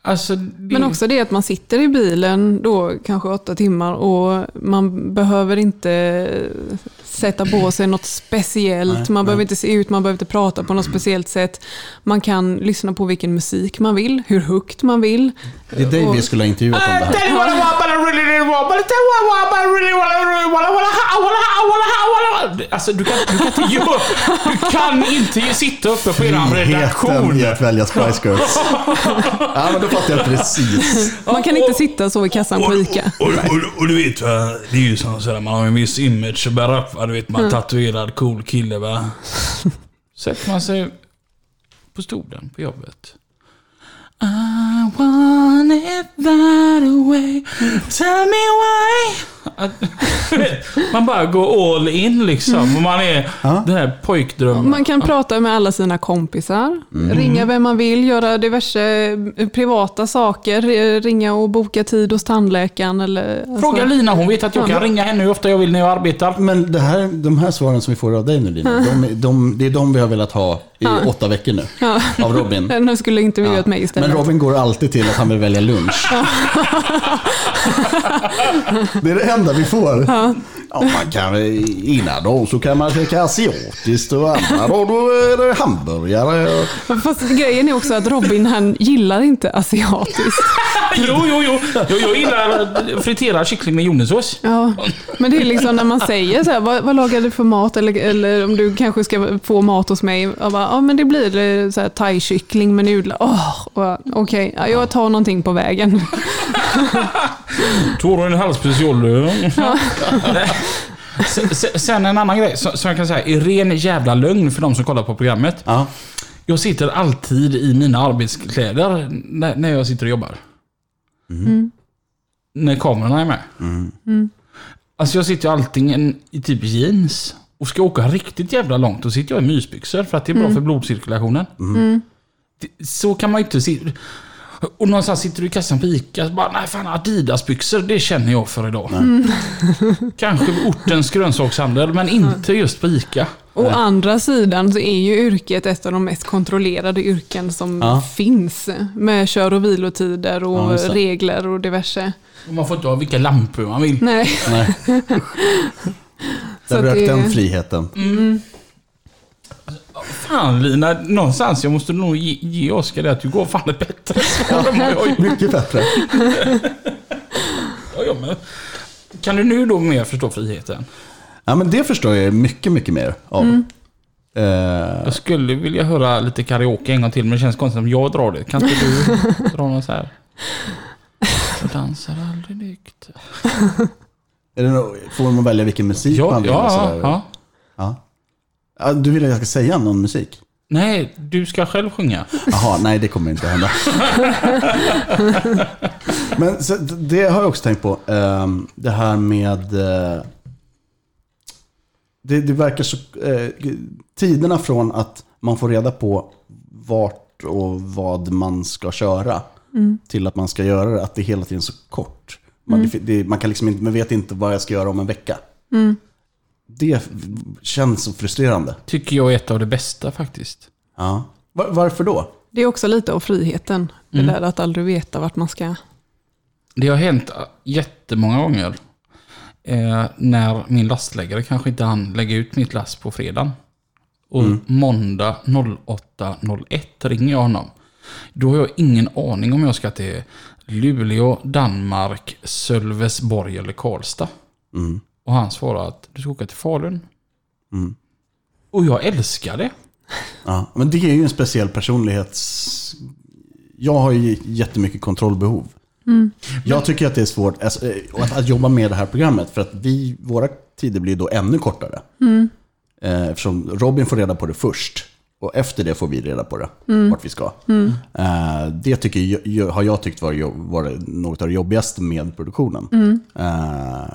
Alltså, det, Men också det att man sitter i bilen då kanske åtta timmar och man behöver inte sätta på sig något speciellt. Nej, man nej. behöver inte se ut, man behöver inte prata på något speciellt sätt. Man kan lyssna på vilken musik man vill, hur högt man vill. Det är dig vi skulle ha intervjuat om det här. Alltså du kan, du kan inte göra, Du kan inte sitta uppe på Friheten redaktion. i att välja Spice Girls. ja, men då fattar jag precis. Man kan inte sitta så i kassan på ICA. Och, och, och du vet, va, det är ju som sådär, man har en viss image att bära upp. va. Du vet, man är tatuerad cool kille va. Sätter man sig på stolen på jobbet. I want it that way. Tell me why. Att- man bara går all in liksom. Och man är den här pojkdrömmen. Man kan prata med alla sina kompisar, ringa vem man vill, göra diverse eh, privata saker, eh, ringa och boka tid hos tandläkaren eller... alltså- Fråga Lina, hon vet att jag kan ringa henne hur ofta jag vill när jag arbetar. Men det här, de här svaren som vi får av dig nu Lina, de, de, det är de vi har velat ha i åtta veckor nu. Av Robin. Den skulle intervjuat mig istället. Men Robin går alltid till att han vill välja lunch. det är det enda vi får. Ja. man kan, ena dagen så kan man käka asiatiskt och andra dagen då är det hamburgare. Fast grejen är också att Robin han gillar inte asiatiskt. Jo, jo, jo. Jag, jag gillar friterad kyckling med jordnötssås. Ja, men det är liksom när man säger så här, vad, vad lagar du för mat? Eller, eller om du kanske ska få mat hos mig. Ja men det blir eh, så här thai-kyckling med nudlar. Oh, Okej, okay. ja, jag tar någonting på vägen. Tog du en halvspecial? Ja. Sen en annan grej som jag kan säga är ren jävla lögn för de som kollar på programmet. Ja. Jag sitter alltid i mina arbetskläder när jag sitter och jobbar. Mm. När kamerorna är med. Mm. Mm. Alltså jag sitter alltid i typ jeans. Och ska jag åka riktigt jävla långt, då sitter jag i mysbyxor för att det är bra mm. för blodcirkulationen. Mm. Så kan man ju inte se. Och någonstans sitter du i kassan på ICA och bara, nej fan Adidas-byxor, det känner jag för idag. Mm. Kanske ortens grönsakshandel, men inte just på ICA. Å andra sidan så är ju yrket ett av de mest kontrollerade yrken som ja. finns. Med kör och vilotider och ja, regler och diverse. Och man får inte ha vilka lampor man vill. Nej. Nej. Där rök den friheten. Mm. Fan Lina, någonstans jag måste nog ge, ge Oskar det att du går fan ett bättre svar än jag Mycket bättre. ja, ja, men. Kan du nu då mer förstå friheten? Ja, men det förstår jag mycket, mycket mer av. Mm. Uh, jag skulle vilja höra lite karaoke en gång till, men det känns konstigt om jag drar det. Kan inte du dra något så här? Jag dansar aldrig nykter. Är det något, får man välja vilken musik ja, man vill? Ja, ja, ja. ja. Du vill att jag ska säga någon musik? Nej, du ska själv sjunga. Jaha, nej det kommer inte hända. Men så, det har jag också tänkt på. Um, det här med... Det, det, verkar så... Uh, tiderna från att man får reda på vart och vad man ska köra mm. till att man ska göra det, att det hela tiden är så kort. Man, mm. det, man, kan liksom inte, man vet inte vad jag ska göra om en vecka. Mm. Det känns så frustrerande. Tycker jag är ett av det bästa faktiskt. Ja. Var, varför då? Det är också lite av friheten. Det mm. där att aldrig veta vart man ska. Det har hänt jättemånga gånger. Eh, när min lastläggare kanske inte hann lägga ut mitt last på fredagen. Och mm. måndag 08.01 ringer jag honom. Då har jag ingen aning om jag ska till Luleå, Danmark, Sölvesborg eller Karlstad. Mm. Och han svarar att du ska åka till Falun. Mm. Och jag älskar det. Ja, men det är ju en speciell personlighets... Jag har ju jättemycket kontrollbehov. Mm. Jag tycker att det är svårt alltså, eh, att, att, jobba med det här programmet för att vi, våra tider blir då ännu kortare. Mm. Eh, eftersom Robin får reda på det först. Och efter det får vi reda på det, mm. vart vi ska. Mm. Uh, det tycker jag, har jag tyckt var, var något av det jobbigaste med produktionen. Mm.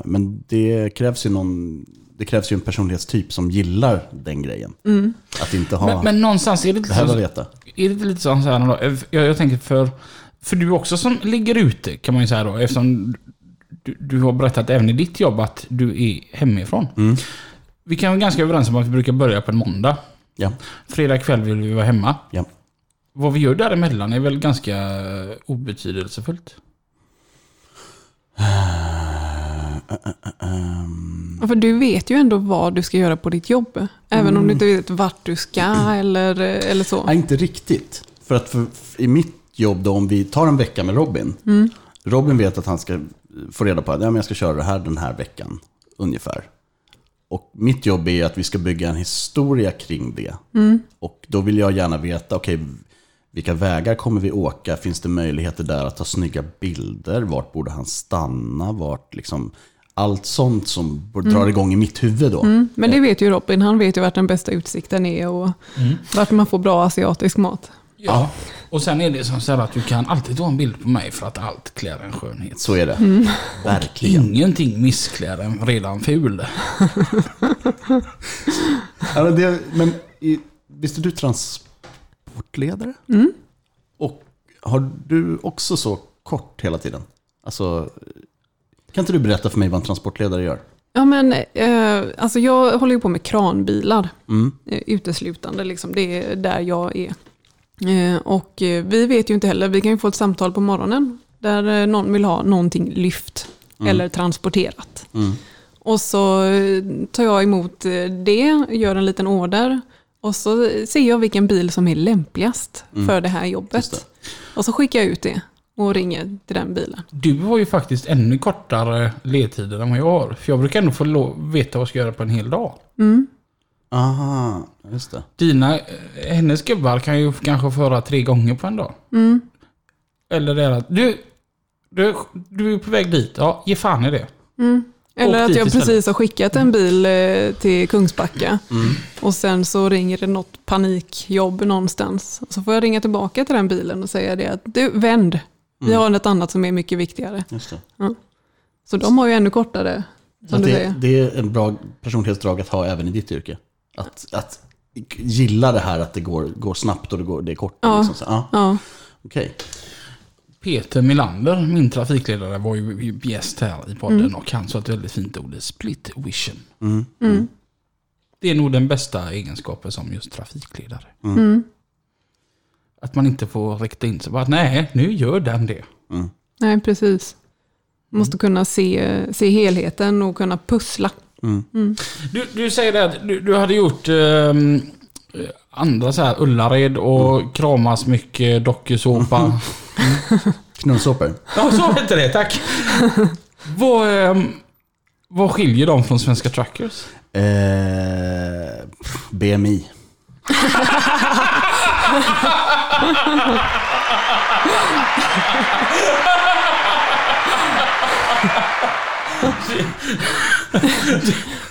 Men det krävs ju någon... Det krävs ju en personlighetstyp som gillar den grejen. Mm. Att inte ha... Men, men någonstans är det lite så, veta. Är det lite så här? Jag, jag tänker för, för du också som ligger ute kan man ju säga då. Eftersom du, du har berättat även i ditt jobb att du är hemifrån. Mm. Vi kan vara ganska överens om att vi brukar börja på en måndag. Ja. Fredag kväll vill vi vara hemma. Ja. Vad vi gör däremellan är väl ganska obetydelsefullt? Ja, för du vet ju ändå vad du ska göra på ditt jobb. Även mm. om du inte vet vart du ska eller, eller så. Nej, inte riktigt. För att för, i mitt jobb, då, om vi tar en vecka med Robin. Mm. Robin vet att han ska få reda på att ja, jag ska köra det här den här veckan. Ungefär. Och mitt jobb är att vi ska bygga en historia kring det. Mm. Och då vill jag gärna veta, okej, okay, vilka vägar kommer vi åka? Finns det möjligheter där att ta snygga bilder? Vart borde han stanna? Vart liksom, allt sånt som mm. drar igång i mitt huvud då. Mm. Men det vet ju Robin, han vet ju vart den bästa utsikten är och mm. vart man får bra asiatisk mat. Ja, och sen är det som så att du kan alltid ta en bild på mig för att allt klär en skönhet. Så är det. Mm. Verkligen. Ingenting missklär en redan ful. men det, men visst är du transportledare? Mm. Och har du också så kort hela tiden? Alltså, kan inte du berätta för mig vad en transportledare gör? Ja, men eh, alltså jag håller ju på med kranbilar mm. eh, uteslutande. Liksom. Det är där jag är och eh, vi vet ju inte heller, vi kan ju få ett samtal på morgonen där eh, någon vill ha någonting lyft mm. eller transporterat. Mm. Och så tar jag emot det, gör en liten order och så ser jag vilken bil som är lämpligast mm. för det här jobbet. Det. Och så skickar jag ut det. och ringer till den bilen. Du har ju faktiskt ännu kortare ledtider än vad jag har. För jag brukar ändå få veta vad jag ska göra på en hel dag. Aha, just det. Dina, eh, hennes gubbar kan ju kanske få höra tre gånger på en dag. Eller det är att du, du, du är på väg dit. Ja, ge fan i det. Eller Åk att jag istället. precis har skickat en bil eh, till Kungsbacka och sen så ringer det något panikjobb någonstans. Så får jag ringa tillbaka till den bilen och säga det att du, vänd. Vi har något annat som är mycket viktigare. Just det. Så de har ju ännu kortare, som du det, säger. det är en bra personlighetsdrag att ha även i ditt yrke. Att, att gilla det här att det går, går snabbt och det, går, det är kort. Ja. Liksom. Så, ja, Ja, okej. Peter Milander, min trafikledare, var ju gäst här i podden och han sa ett väldigt fint ord, split vision. Mm. Det är nog den bästa egenskapen som just trafikledare. Mm. Att man inte får rikta in sig på att nej, nu gör den det. nej precis. Måste kunna se, se helheten och kunna pussla. Du, du säger det att du, du hade gjort ehm, andra så här Ullared och kramas mycket dokusåpa. Knullsåpor. Ja, så hette det, tack. vad, ehm, vad skiljer dem från Svenska Truckers? Eh, BMI.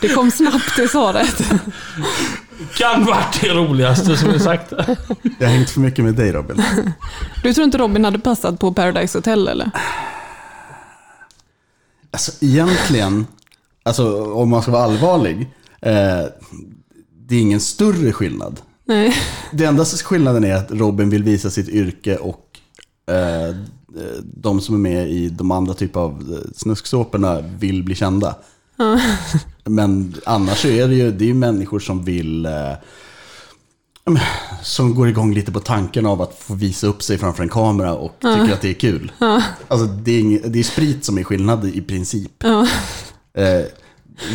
Det kom snabbt det svaret. Kan varit det roligaste som är sagt. Jag har hängt för mycket med dig Robin. Du tror inte Robin hade passat på Paradise Hotel eller? Alltså egentligen, alltså om man ska vara allvarlig, eh, det är ingen större skillnad. Nej. Det enda skillnaden är att Robin vill visa sitt yrke och eh, de som är med i de andra typer av eh, snusksåporna vill bli kända. Men annars är det ju det är ju människor som vill eh, ja, men, som går igång lite på tanken av att få visa upp sig framför en kamera och tycker att det är kul. Alltså det är, ing, det är sprit som är skillnad i princip. Ja. Eh,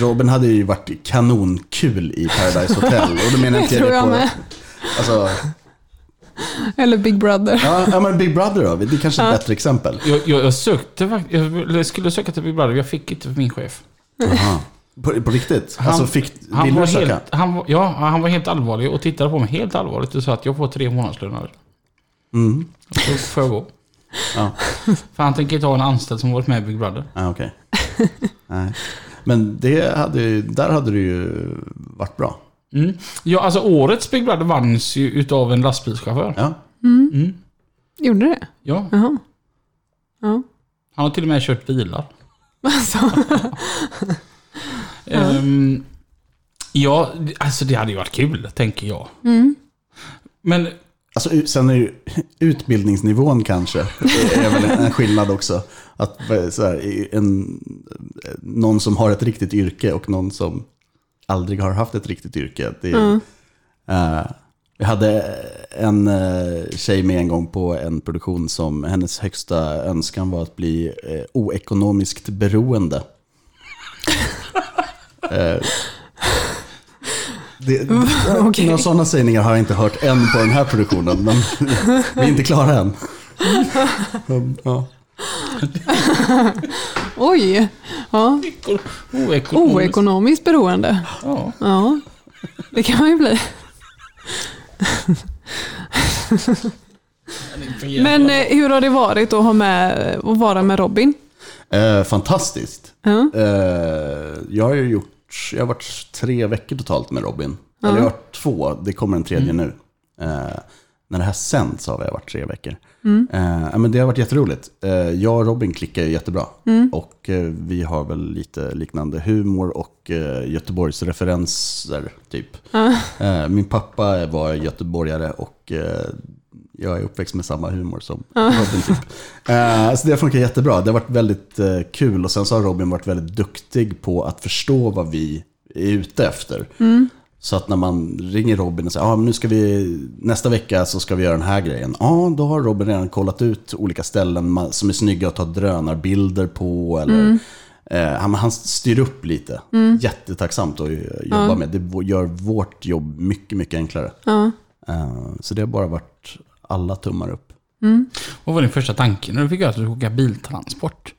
Robin hade ju varit kanonkul i Paradise Hotel. Och då menar Det inte det jag på. Alltså, Eller Big Brother. ja, ja, men Big Brother då, det är kanske är ett bättre exempel. Jag, jag, jag sökte jag skulle söka till Big Brother, jag fick inte för min chef. Aha. På, på riktigt? Han- alltså fick, Han vill var, du söka? helt, han, ja, han var helt allvarlig och tittade på mig helt allvarligt och sa att jag får tre månadslöner. Mm. Då får jag gå. Ja, För han tänker inte ha en anställd som varit med i Big Brother. ah, okej. Nej. Men det hade, ju- där hade det ju varit bra. Mm. Ja, alltså årets Big Brother vanns ju utav en lastbilschaufför. Ja. Mm. Gjorde det? Ja, Jaha. Ja. han har till och med kört bilar. Alltså. Ehm, ja, alltså det hade ju varit kul, tänker jag. Men Alltså, sen är ju utbildningsnivån kanske är väl en skillnad också. Att eh, så här, en, någon som har ett riktigt yrke och någon som aldrig har haft ett riktigt yrke. Det är, eh, vi hade en uh, tjej med en gång på en produktion som hennes högsta önskan var att bli uh, oekonomiskt beroende. Eh, det, Okej. Några sådana sägningar har jag inte hört än på den här produktionen, men vi är inte klara än. Ja. Oj. Ja. oekonomiskt. Oekonomiskt beroende. Ja. Ja. Det kan man ju bli. Men eh, hur har det varit att, ha med, att vara med Robin? Eh, fantastiskt. Ja. Eh, jag har ju gjort, jag har varit tre veckor totalt med Robin. Eller jag har varit två, det kommer en tredje nu. Eh, när det här sänds har jag varit tre veckor. Eh, ja, men det har varit jätteroligt. Eh, jag och Robin klickar jättebra. Och eh, vi har väl lite liknande humor och eh, Göteborgs referenser typ. Eh, min pappa var göteborgare och eh, jag är uppväxt med samma humor som Robin typ. Eh, så det funkar jättebra. Det har varit väldigt eh, kul och sen så har Robin varit väldigt duktig på att förstå vad vi är ute efter. Så att när man ringer Robin och säger ah, men nu ska vi, nästa vecka så ska vi göra den här grejen. Ja, ah, då har Robin redan kollat ut olika ställen som är snygga att ta drönarbilder på. Eller, eh, han, han styr upp lite. Jättetacksamt att jobba med. Det gör vårt jobb mycket, mycket enklare. Ja. Eh, så det har bara varit alla tummar upp. Vad var din första tanke när du fick höra att du skulle åka biltransport?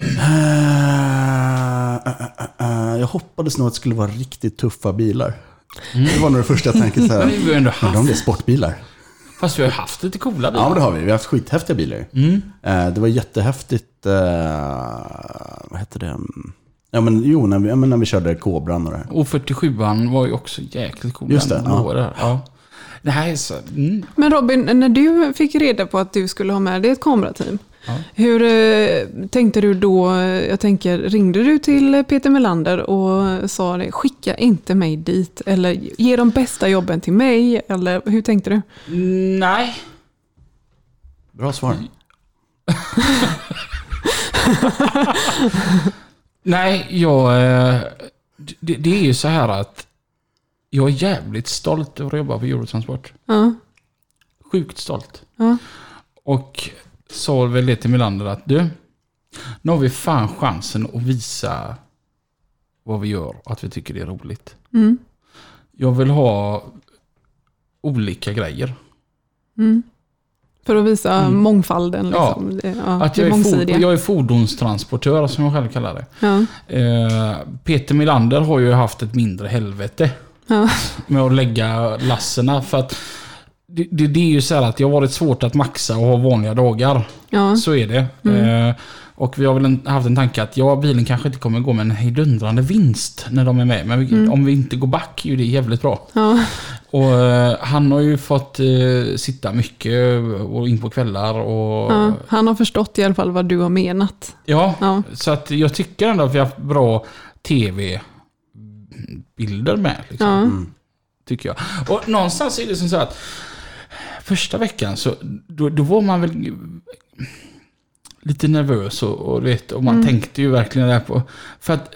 Eh, eh, eh, jag hoppades nog att det skulle vara riktigt tuffa bilar. Det var nog det första jag tänkte. Så här, Men vi har ju ändå haft, det är sportbilar. fast vi har haft lite coola bilar. Ja, men det har vi. Vi har haft skithäftiga bilar. Mm. Det var jättehäftigt. Eh, vad hette det? Ja, men jo, när vi, ja, men när vi körde Cobran och det här. Och 47an var ju också jäkligt cool. Just det, ja. där. ja. Det här är så... Mm. Men Robin, när du fick reda på att du skulle ha med dig ett kamerateam, Ja. hur eh, tänkte du då? Jag tänker, ringde du till Peter Melander och sa det, skicka inte mig dit, eller ge de bästa jobben till mig, eller hur tänkte du? Nej. Bra svar. Nej, jag... eh, Det, det är ju så här att jag är jävligt stolt över att jobba på Eurotransport. Ja, Sjukt stolt. ja, Och sa väl det till Melander att du, nu har vi fan chansen att visa vad vi gör och att vi tycker det är roligt. mm, Jag vill ha olika grejer. mm. För att visa Mm. mångfalden. Ja. Liksom. Det, ja, Att jag är, for, jag är fordonstransportör som jag själv kallar det. Ja, Eh, Peter Milander har ju haft ett mindre helvete ja, med att lägga lasserna. För att det, det, det är ju så här att det har varit svårt att maxa och ha vanliga dagar. ja, Så är det. Eh, och vi har väl haft en tanke att ja, bilen kanske inte kommer gå med en hejdundrande vinst när de är med. Men vi, om vi inte går back är ju det jävligt bra. ja, Och eh, han har ju fått eh, sitta mycket och in på kvällar och... ja. Han har förstått i alla fall vad du har menat. Ja, Ja. så att jag tycker ändå att vi har haft bra tv-bilder med. Liksom, Ja, Tycker jag. Och någonstans är det som så att första veckan så då, då var man väl lite nervös och, och, vet, och man tänkte ju verkligen där på... För att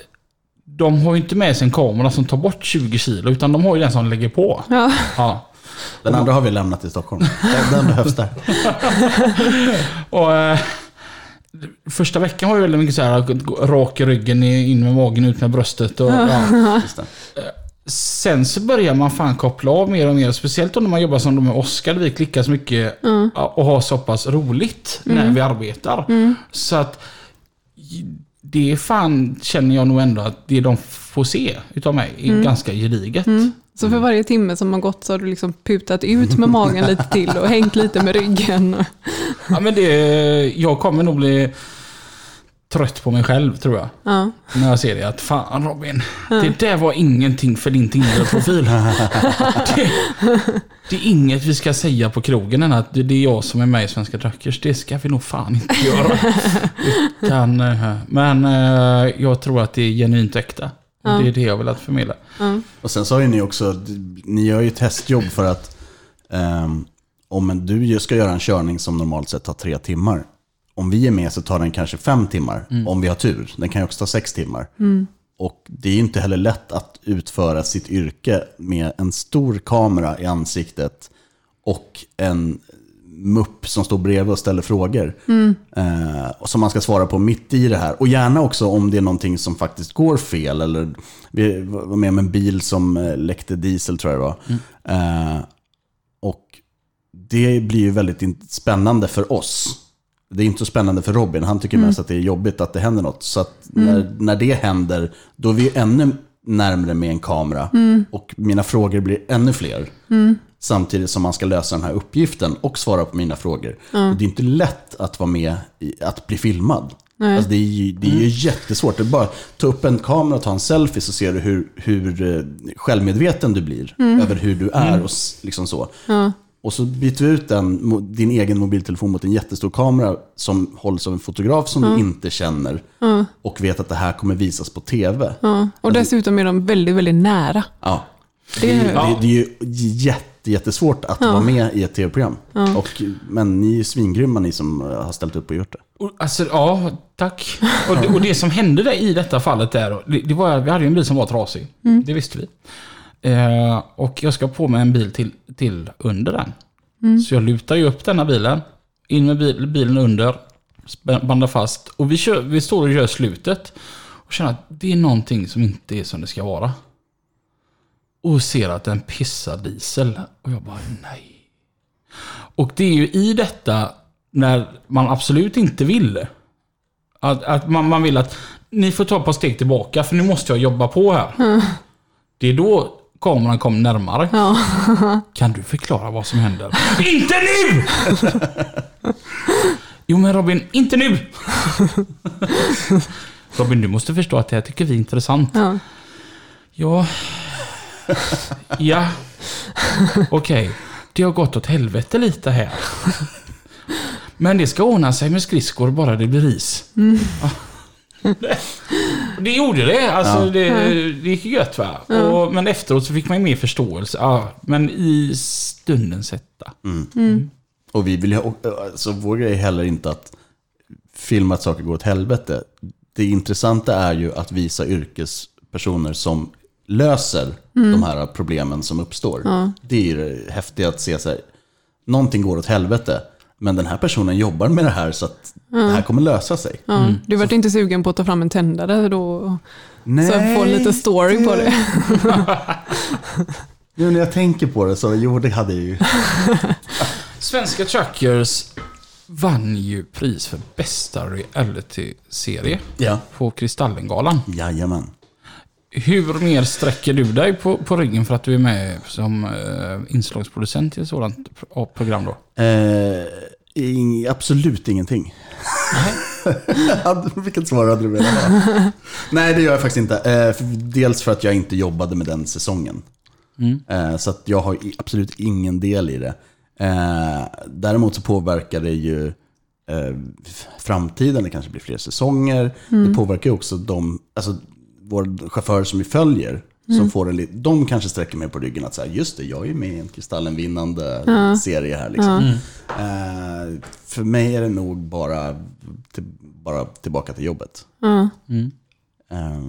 de har ju inte med sig en kamera som tar bort 20 kilo utan de har ju den som lägger på. ja, Ja. Den andra har vi lämnat i Stockholm. Den, behövs där. Och, eh, första veckan var ju väldigt mycket så här rak i ryggen, in med magen, ut med bröstet. Och, ja. Just det. Sen så börjar man fan koppla av mer och mer. Speciellt om man jobbar som de med Oskar. Vi klickar så mycket ja, och har så pass roligt när vi arbetar. Så att det är fan känner jag nog ändå att det de får se utav mig är ganska gediget. Så för varje timme som har gått så har du liksom putat ut med magen lite till och hängt lite med ryggen. Ja, men det, jag kommer nog bli trött på mig själv tror jag. Ja, När jag ser det att fan Robin, det där var ingenting för din Tinder-profil. det, det är inget vi ska säga på krogen än att det är jag som är med i Svenska Truckers. Det ska vi nog fan inte göra. Utan, eh, men eh, jag tror att det är genuint äkta. Och Det är det jag vill att förmedla. Och sen har ju ni också, ni gör ju ett testjobb för att ehm, om du ska göra en körning som normalt sett tar tre timmar. Om vi är med så tar den kanske fem timmar, om vi har tur. Den kan ju också ta sex timmar. Och det är ju inte heller lätt att utföra sitt yrke med en stor kamera i ansiktet och en mupp som står bredvid och ställer frågor. Eh, och som man ska svara på mitt i det här. Och gärna också om det är någonting som faktiskt går fel. Eller vi var med om en bil som eh, läckte diesel tror jag det var. Eh, och det blir ju väldigt spännande för oss. Det är inte så spännande för Robin. Han tycker mest att det är jobbigt att det händer något. Så att när, när det händer, då är vi ännu närmre med en kamera. Och mina frågor blir ännu fler. Samtidigt som man ska lösa den här uppgiften och svara på mina frågor. Och det är inte lätt att vara med i att bli filmad. Alltså det är ju, det är ju jättesvårt. Det är bara att ta upp en kamera och ta en selfie så ser du hur, hur eh, självmedveten du blir över hur du är och s- liksom så. Och så byter vi ut den, din egen mobiltelefon mot en jättestor kamera som hålls av en fotograf som du inte känner. Och vet att det här kommer visas på tv. ja. Och dessutom är de väldigt, väldigt nära. Ja. Det är- är, det, det är ju jätte, jättesvårt att vara med i ett tv-program. Och, men ni är svingrymma ni som har ställt upp och gjort det. Och, alltså, ja, tack. Och det, och det som hände där i detta fallet där, det, det var vi hade ju en bil som var trasig. Det visste vi. Eh, och jag ska på med en bil till, till under den. Så jag lutar ju upp denna bilen, in med bil, bilen under, bandar fast. Och vi, kör, vi står och gör slutet. Och känner att det är någonting som inte är som det ska vara. Och ser att den pissar diesel. Och jag bara, nej. Och det är ju i detta när man absolut inte vill. Att, att man, man vill att ni får ta ett par steg tillbaka för nu måste jag jobba på här. Det är då kameran kommer närmare. Ja. Kan du förklara vad som händer? inte nu! jo men Robin, inte nu! Robin, du måste förstå att det här tycker vi är intressant. Ja. Ja. Ja. Okej. Det har gått åt helvete lite här. Men det ska ordna sig med skridskor bara det blir is. Ja. Det, gjorde det. Alltså, det, det gick ju gött va. Och, men efteråt så fick man ju mer förståelse. Ja, men i stundens hetta. Och vi vill ju, alltså, vår grej är heller inte att filma att saker går åt helvete. Det intressanta är ju att visa yrkespersoner som löser de här problemen som uppstår. Det är ju det häftiga att se så här, någonting går åt helvete, men den här personen jobbar med det här så att det här kommer lösa sig. Ja. Du vart inte sugen på att ta fram en tändare då? Så jag får lite story på det. Nu när jag tänker på det så, jo det hade jag ju. Svenska Truckers vann ju pris för bästa reality-serie Ja, på Kristallengalan. jajamän. Hur mer sträcker du dig på, på ryggen för att du är med som eh, inslagsproducent i ett sådant pro- program då? Eh, ing, absolut ingenting. Vilket svar hade du velat ha? Nej, det gör jag faktiskt inte. Eh, dels för att jag inte jobbade med den säsongen. Eh, så jag har absolut ingen del i det. Eh, däremot så påverkar det ju framtiden, det kanske blir fler säsonger. Det påverkar ju också de, alltså våra chaufförer som vi följer. Som får en, de kanske sträcker mig på ryggen att säga, just det, jag är med i en Kristallenvinnande serie här. Liksom. Eh, för mig är det nog bara, till, bara tillbaka till jobbet. Ja. Eh,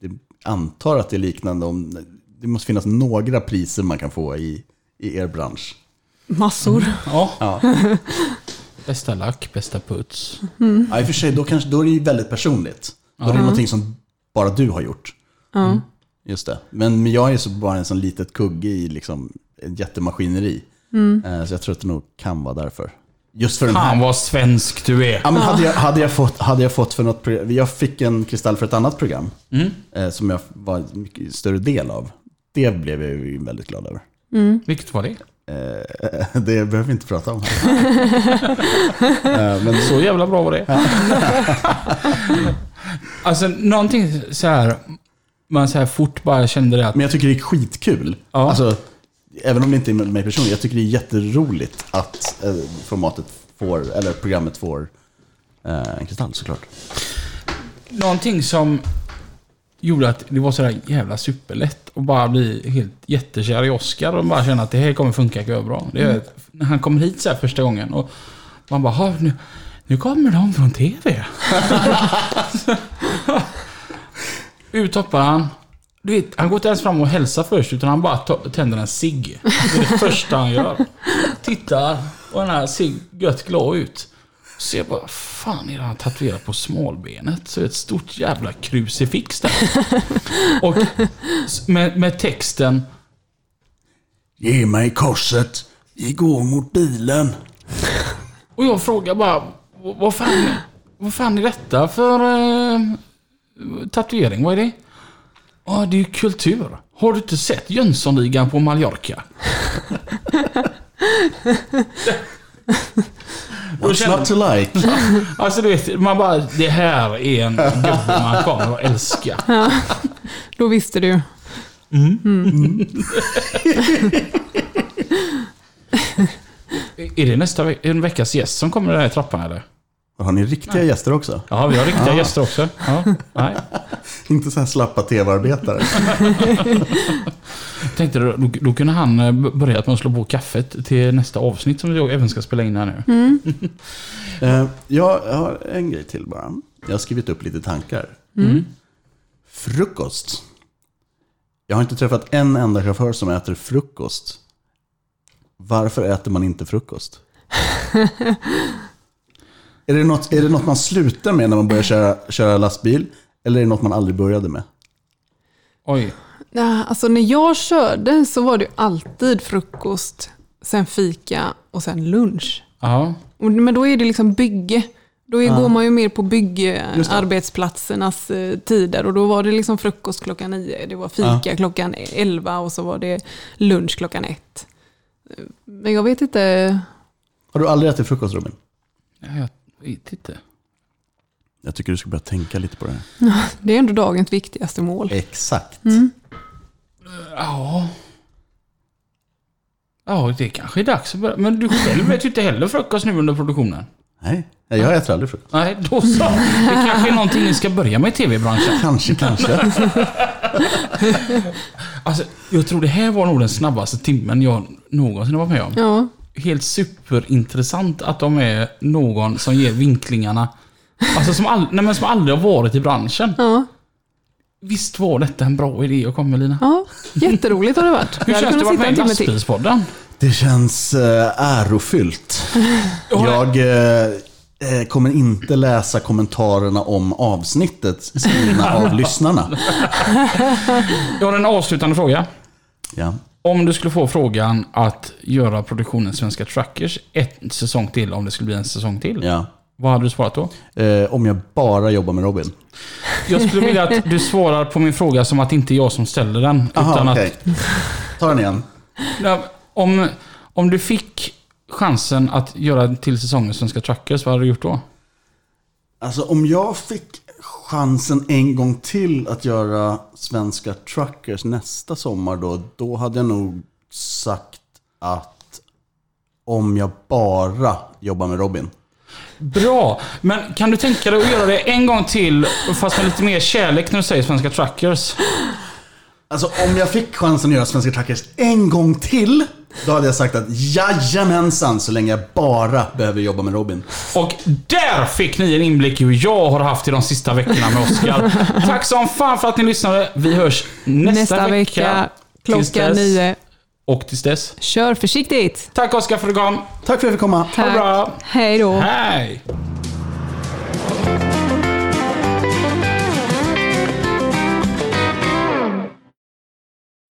det, antar att det är liknande om, det måste finnas några priser man kan få i, i er bransch. Massor. Ja. Ja. Bästa lack, bästa puts. Ja, i och för sig, då, kanske, då är det ju väldigt personligt. Då är det någonting som bara du har gjort. Ja. Just det. Men men jag är så bara en sån litet kugge i liksom ett jättemaskineri. Eh, Så jag tror att det nog kan vara därför. Just för den här. Fan vad svensk du är. Ja, men hade, jag, hade, jag fått, hade jag fått för något program, jag fick en kristall för ett annat program. Eh, som jag var en mycket större del av. Det blev jag ju väldigt glad över. Vilket var det? Eh, det behöver vi inte prata om. Eh, men Så jävla bra var det. alltså någonting så här man så här fort bara kände det att... Men jag tycker det är skitkul. Ja. Alltså, även om det inte är med mig personligen. Jag tycker det är jätteroligt att eh, formatet får, eller programmet får eh, en kristall såklart. Någonting som gjorde att det var sådär jävla superlätt att bara bli helt jättekär i Oscar och bara känna att det här kommer funka bra. Det är, När han kom hit så här första gången och man bara, "Ha, nu, nu kommer de från TV. Ut hoppar han. Du vet, han går inte ens fram och hälsar först utan han bara tänder en cigg. Det är det första han gör. Tittar och den här ser gött glad ut. Så jag bara, fan är det han tatuerat på smalbenet? Så är det ett stort jävla krucifix där. Och med, med texten Ge mig korset, vi går mot bilen. Och jag frågar bara, "Vad- vad fan, vad fan är detta för eh, tatuering? Vad är det? Ja, det är ju kultur. Har du inte sett Jönssonligan på Mallorca? What's känner- not to like? Alltså du vet, man bara, det här är en gubbe man kommer att älska. Då visste du. Är det nästa ve- en veckas gäst som kommer där i trappan eller? Har ni riktiga gäster också? Ja, vi har riktiga gäster också. Ja, nej. Inte så här slappa tv-arbetare. Tänkte då, då, kunde han eh, b- börjat med att slå på kaffet till nästa avsnitt som vi även ska spela in här nu. Eh, jag har en grej till bara. Jag har skrivit upp lite tankar. Frukost. Jag har inte träffat en enda chaufför som äter frukost. Varför äter man inte frukost? Är, det något, är det något man slutar med när man börjar köra, köra lastbil? Eller är det något man aldrig började med? Oj. Nej, alltså när jag körde så var det alltid frukost sen fika och sen lunch. Ja. Och- Men då är det liksom bygge. Då är, Ja. går man ju mer på byggarbetsplatsernas eh, tider och då var det liksom frukost klockan nio, det var fika klockan elva och så var det lunch klockan ett. Eh, Men jag vet inte, Har du aldrig ätit frukost Robin? Ja, Jag vet inte. Jag tycker du ska börja tänka lite på det här. det är ändå dagens viktigaste mål. Exakt. Ja. Ja, det kanske är dags att börja. Men du själv äter ju inte heller frukost nu under produktionen. Nej, jag äter aldrig frukost. Nej, då så. Det kanske är någonting ni ska börja med i tv-branschen. Kanske, kanske. Alltså, jag tror det här var nog den snabbaste timmen jag någonsin har varit med om. Ja, Helt superintressant att de är någon som ger vinklingarna. Alltså som, all, nej, men som aldrig har varit i branschen. ja, Visst var detta en bra idé att komma med Lina? ja. Jätteroligt har det varit. Hur känns det att vara med i. Lastbilspodden? Det känns äh, ärofyllt. Jag eh, eh, kommer inte läsa kommentarerna om avsnittet skrivna av lyssnarna. Jag har en avslutande fråga. Ja. Om du skulle få frågan att göra produktionen Svenska Truckers ett säsong till, om det skulle bli en säsong till. Ja. Vad hade du svarat då? Eh, om jag bara jobbar med Robin. Jag skulle vilja att du svarar på min fråga som att det inte är jag som ställer den. Aha, utan okej. Ta den igen. att, om, om du fick chansen att göra till säsongen Svenska Truckers, vad hade du gjort då? Alltså om jag fick chansen en gång till att göra Svenska Truckers nästa sommar då, då hade jag nog sagt att om jag bara jobbar med Robin. Bra! Men kan du tänka dig att göra det en gång till, fast med lite mer kärlek när du säger Svenska Truckers? Alltså om jag fick chansen att göra Svenska Truckers en gång till, då hade jag sagt att jajamensan, så länge jag bara behöver jobba med Robin. Och där fick ni en inblick i hur jag har haft i de sista veckorna med Oskar. Tack som fan för att ni lyssnade. Vi hörs nästa, Nästa vecka Tills klockan nio. Och tills dess. Kör försiktigt. Tack Oskar för att du kom. Tack för att jag fick komma. Ha det bra. Hej då. Hej!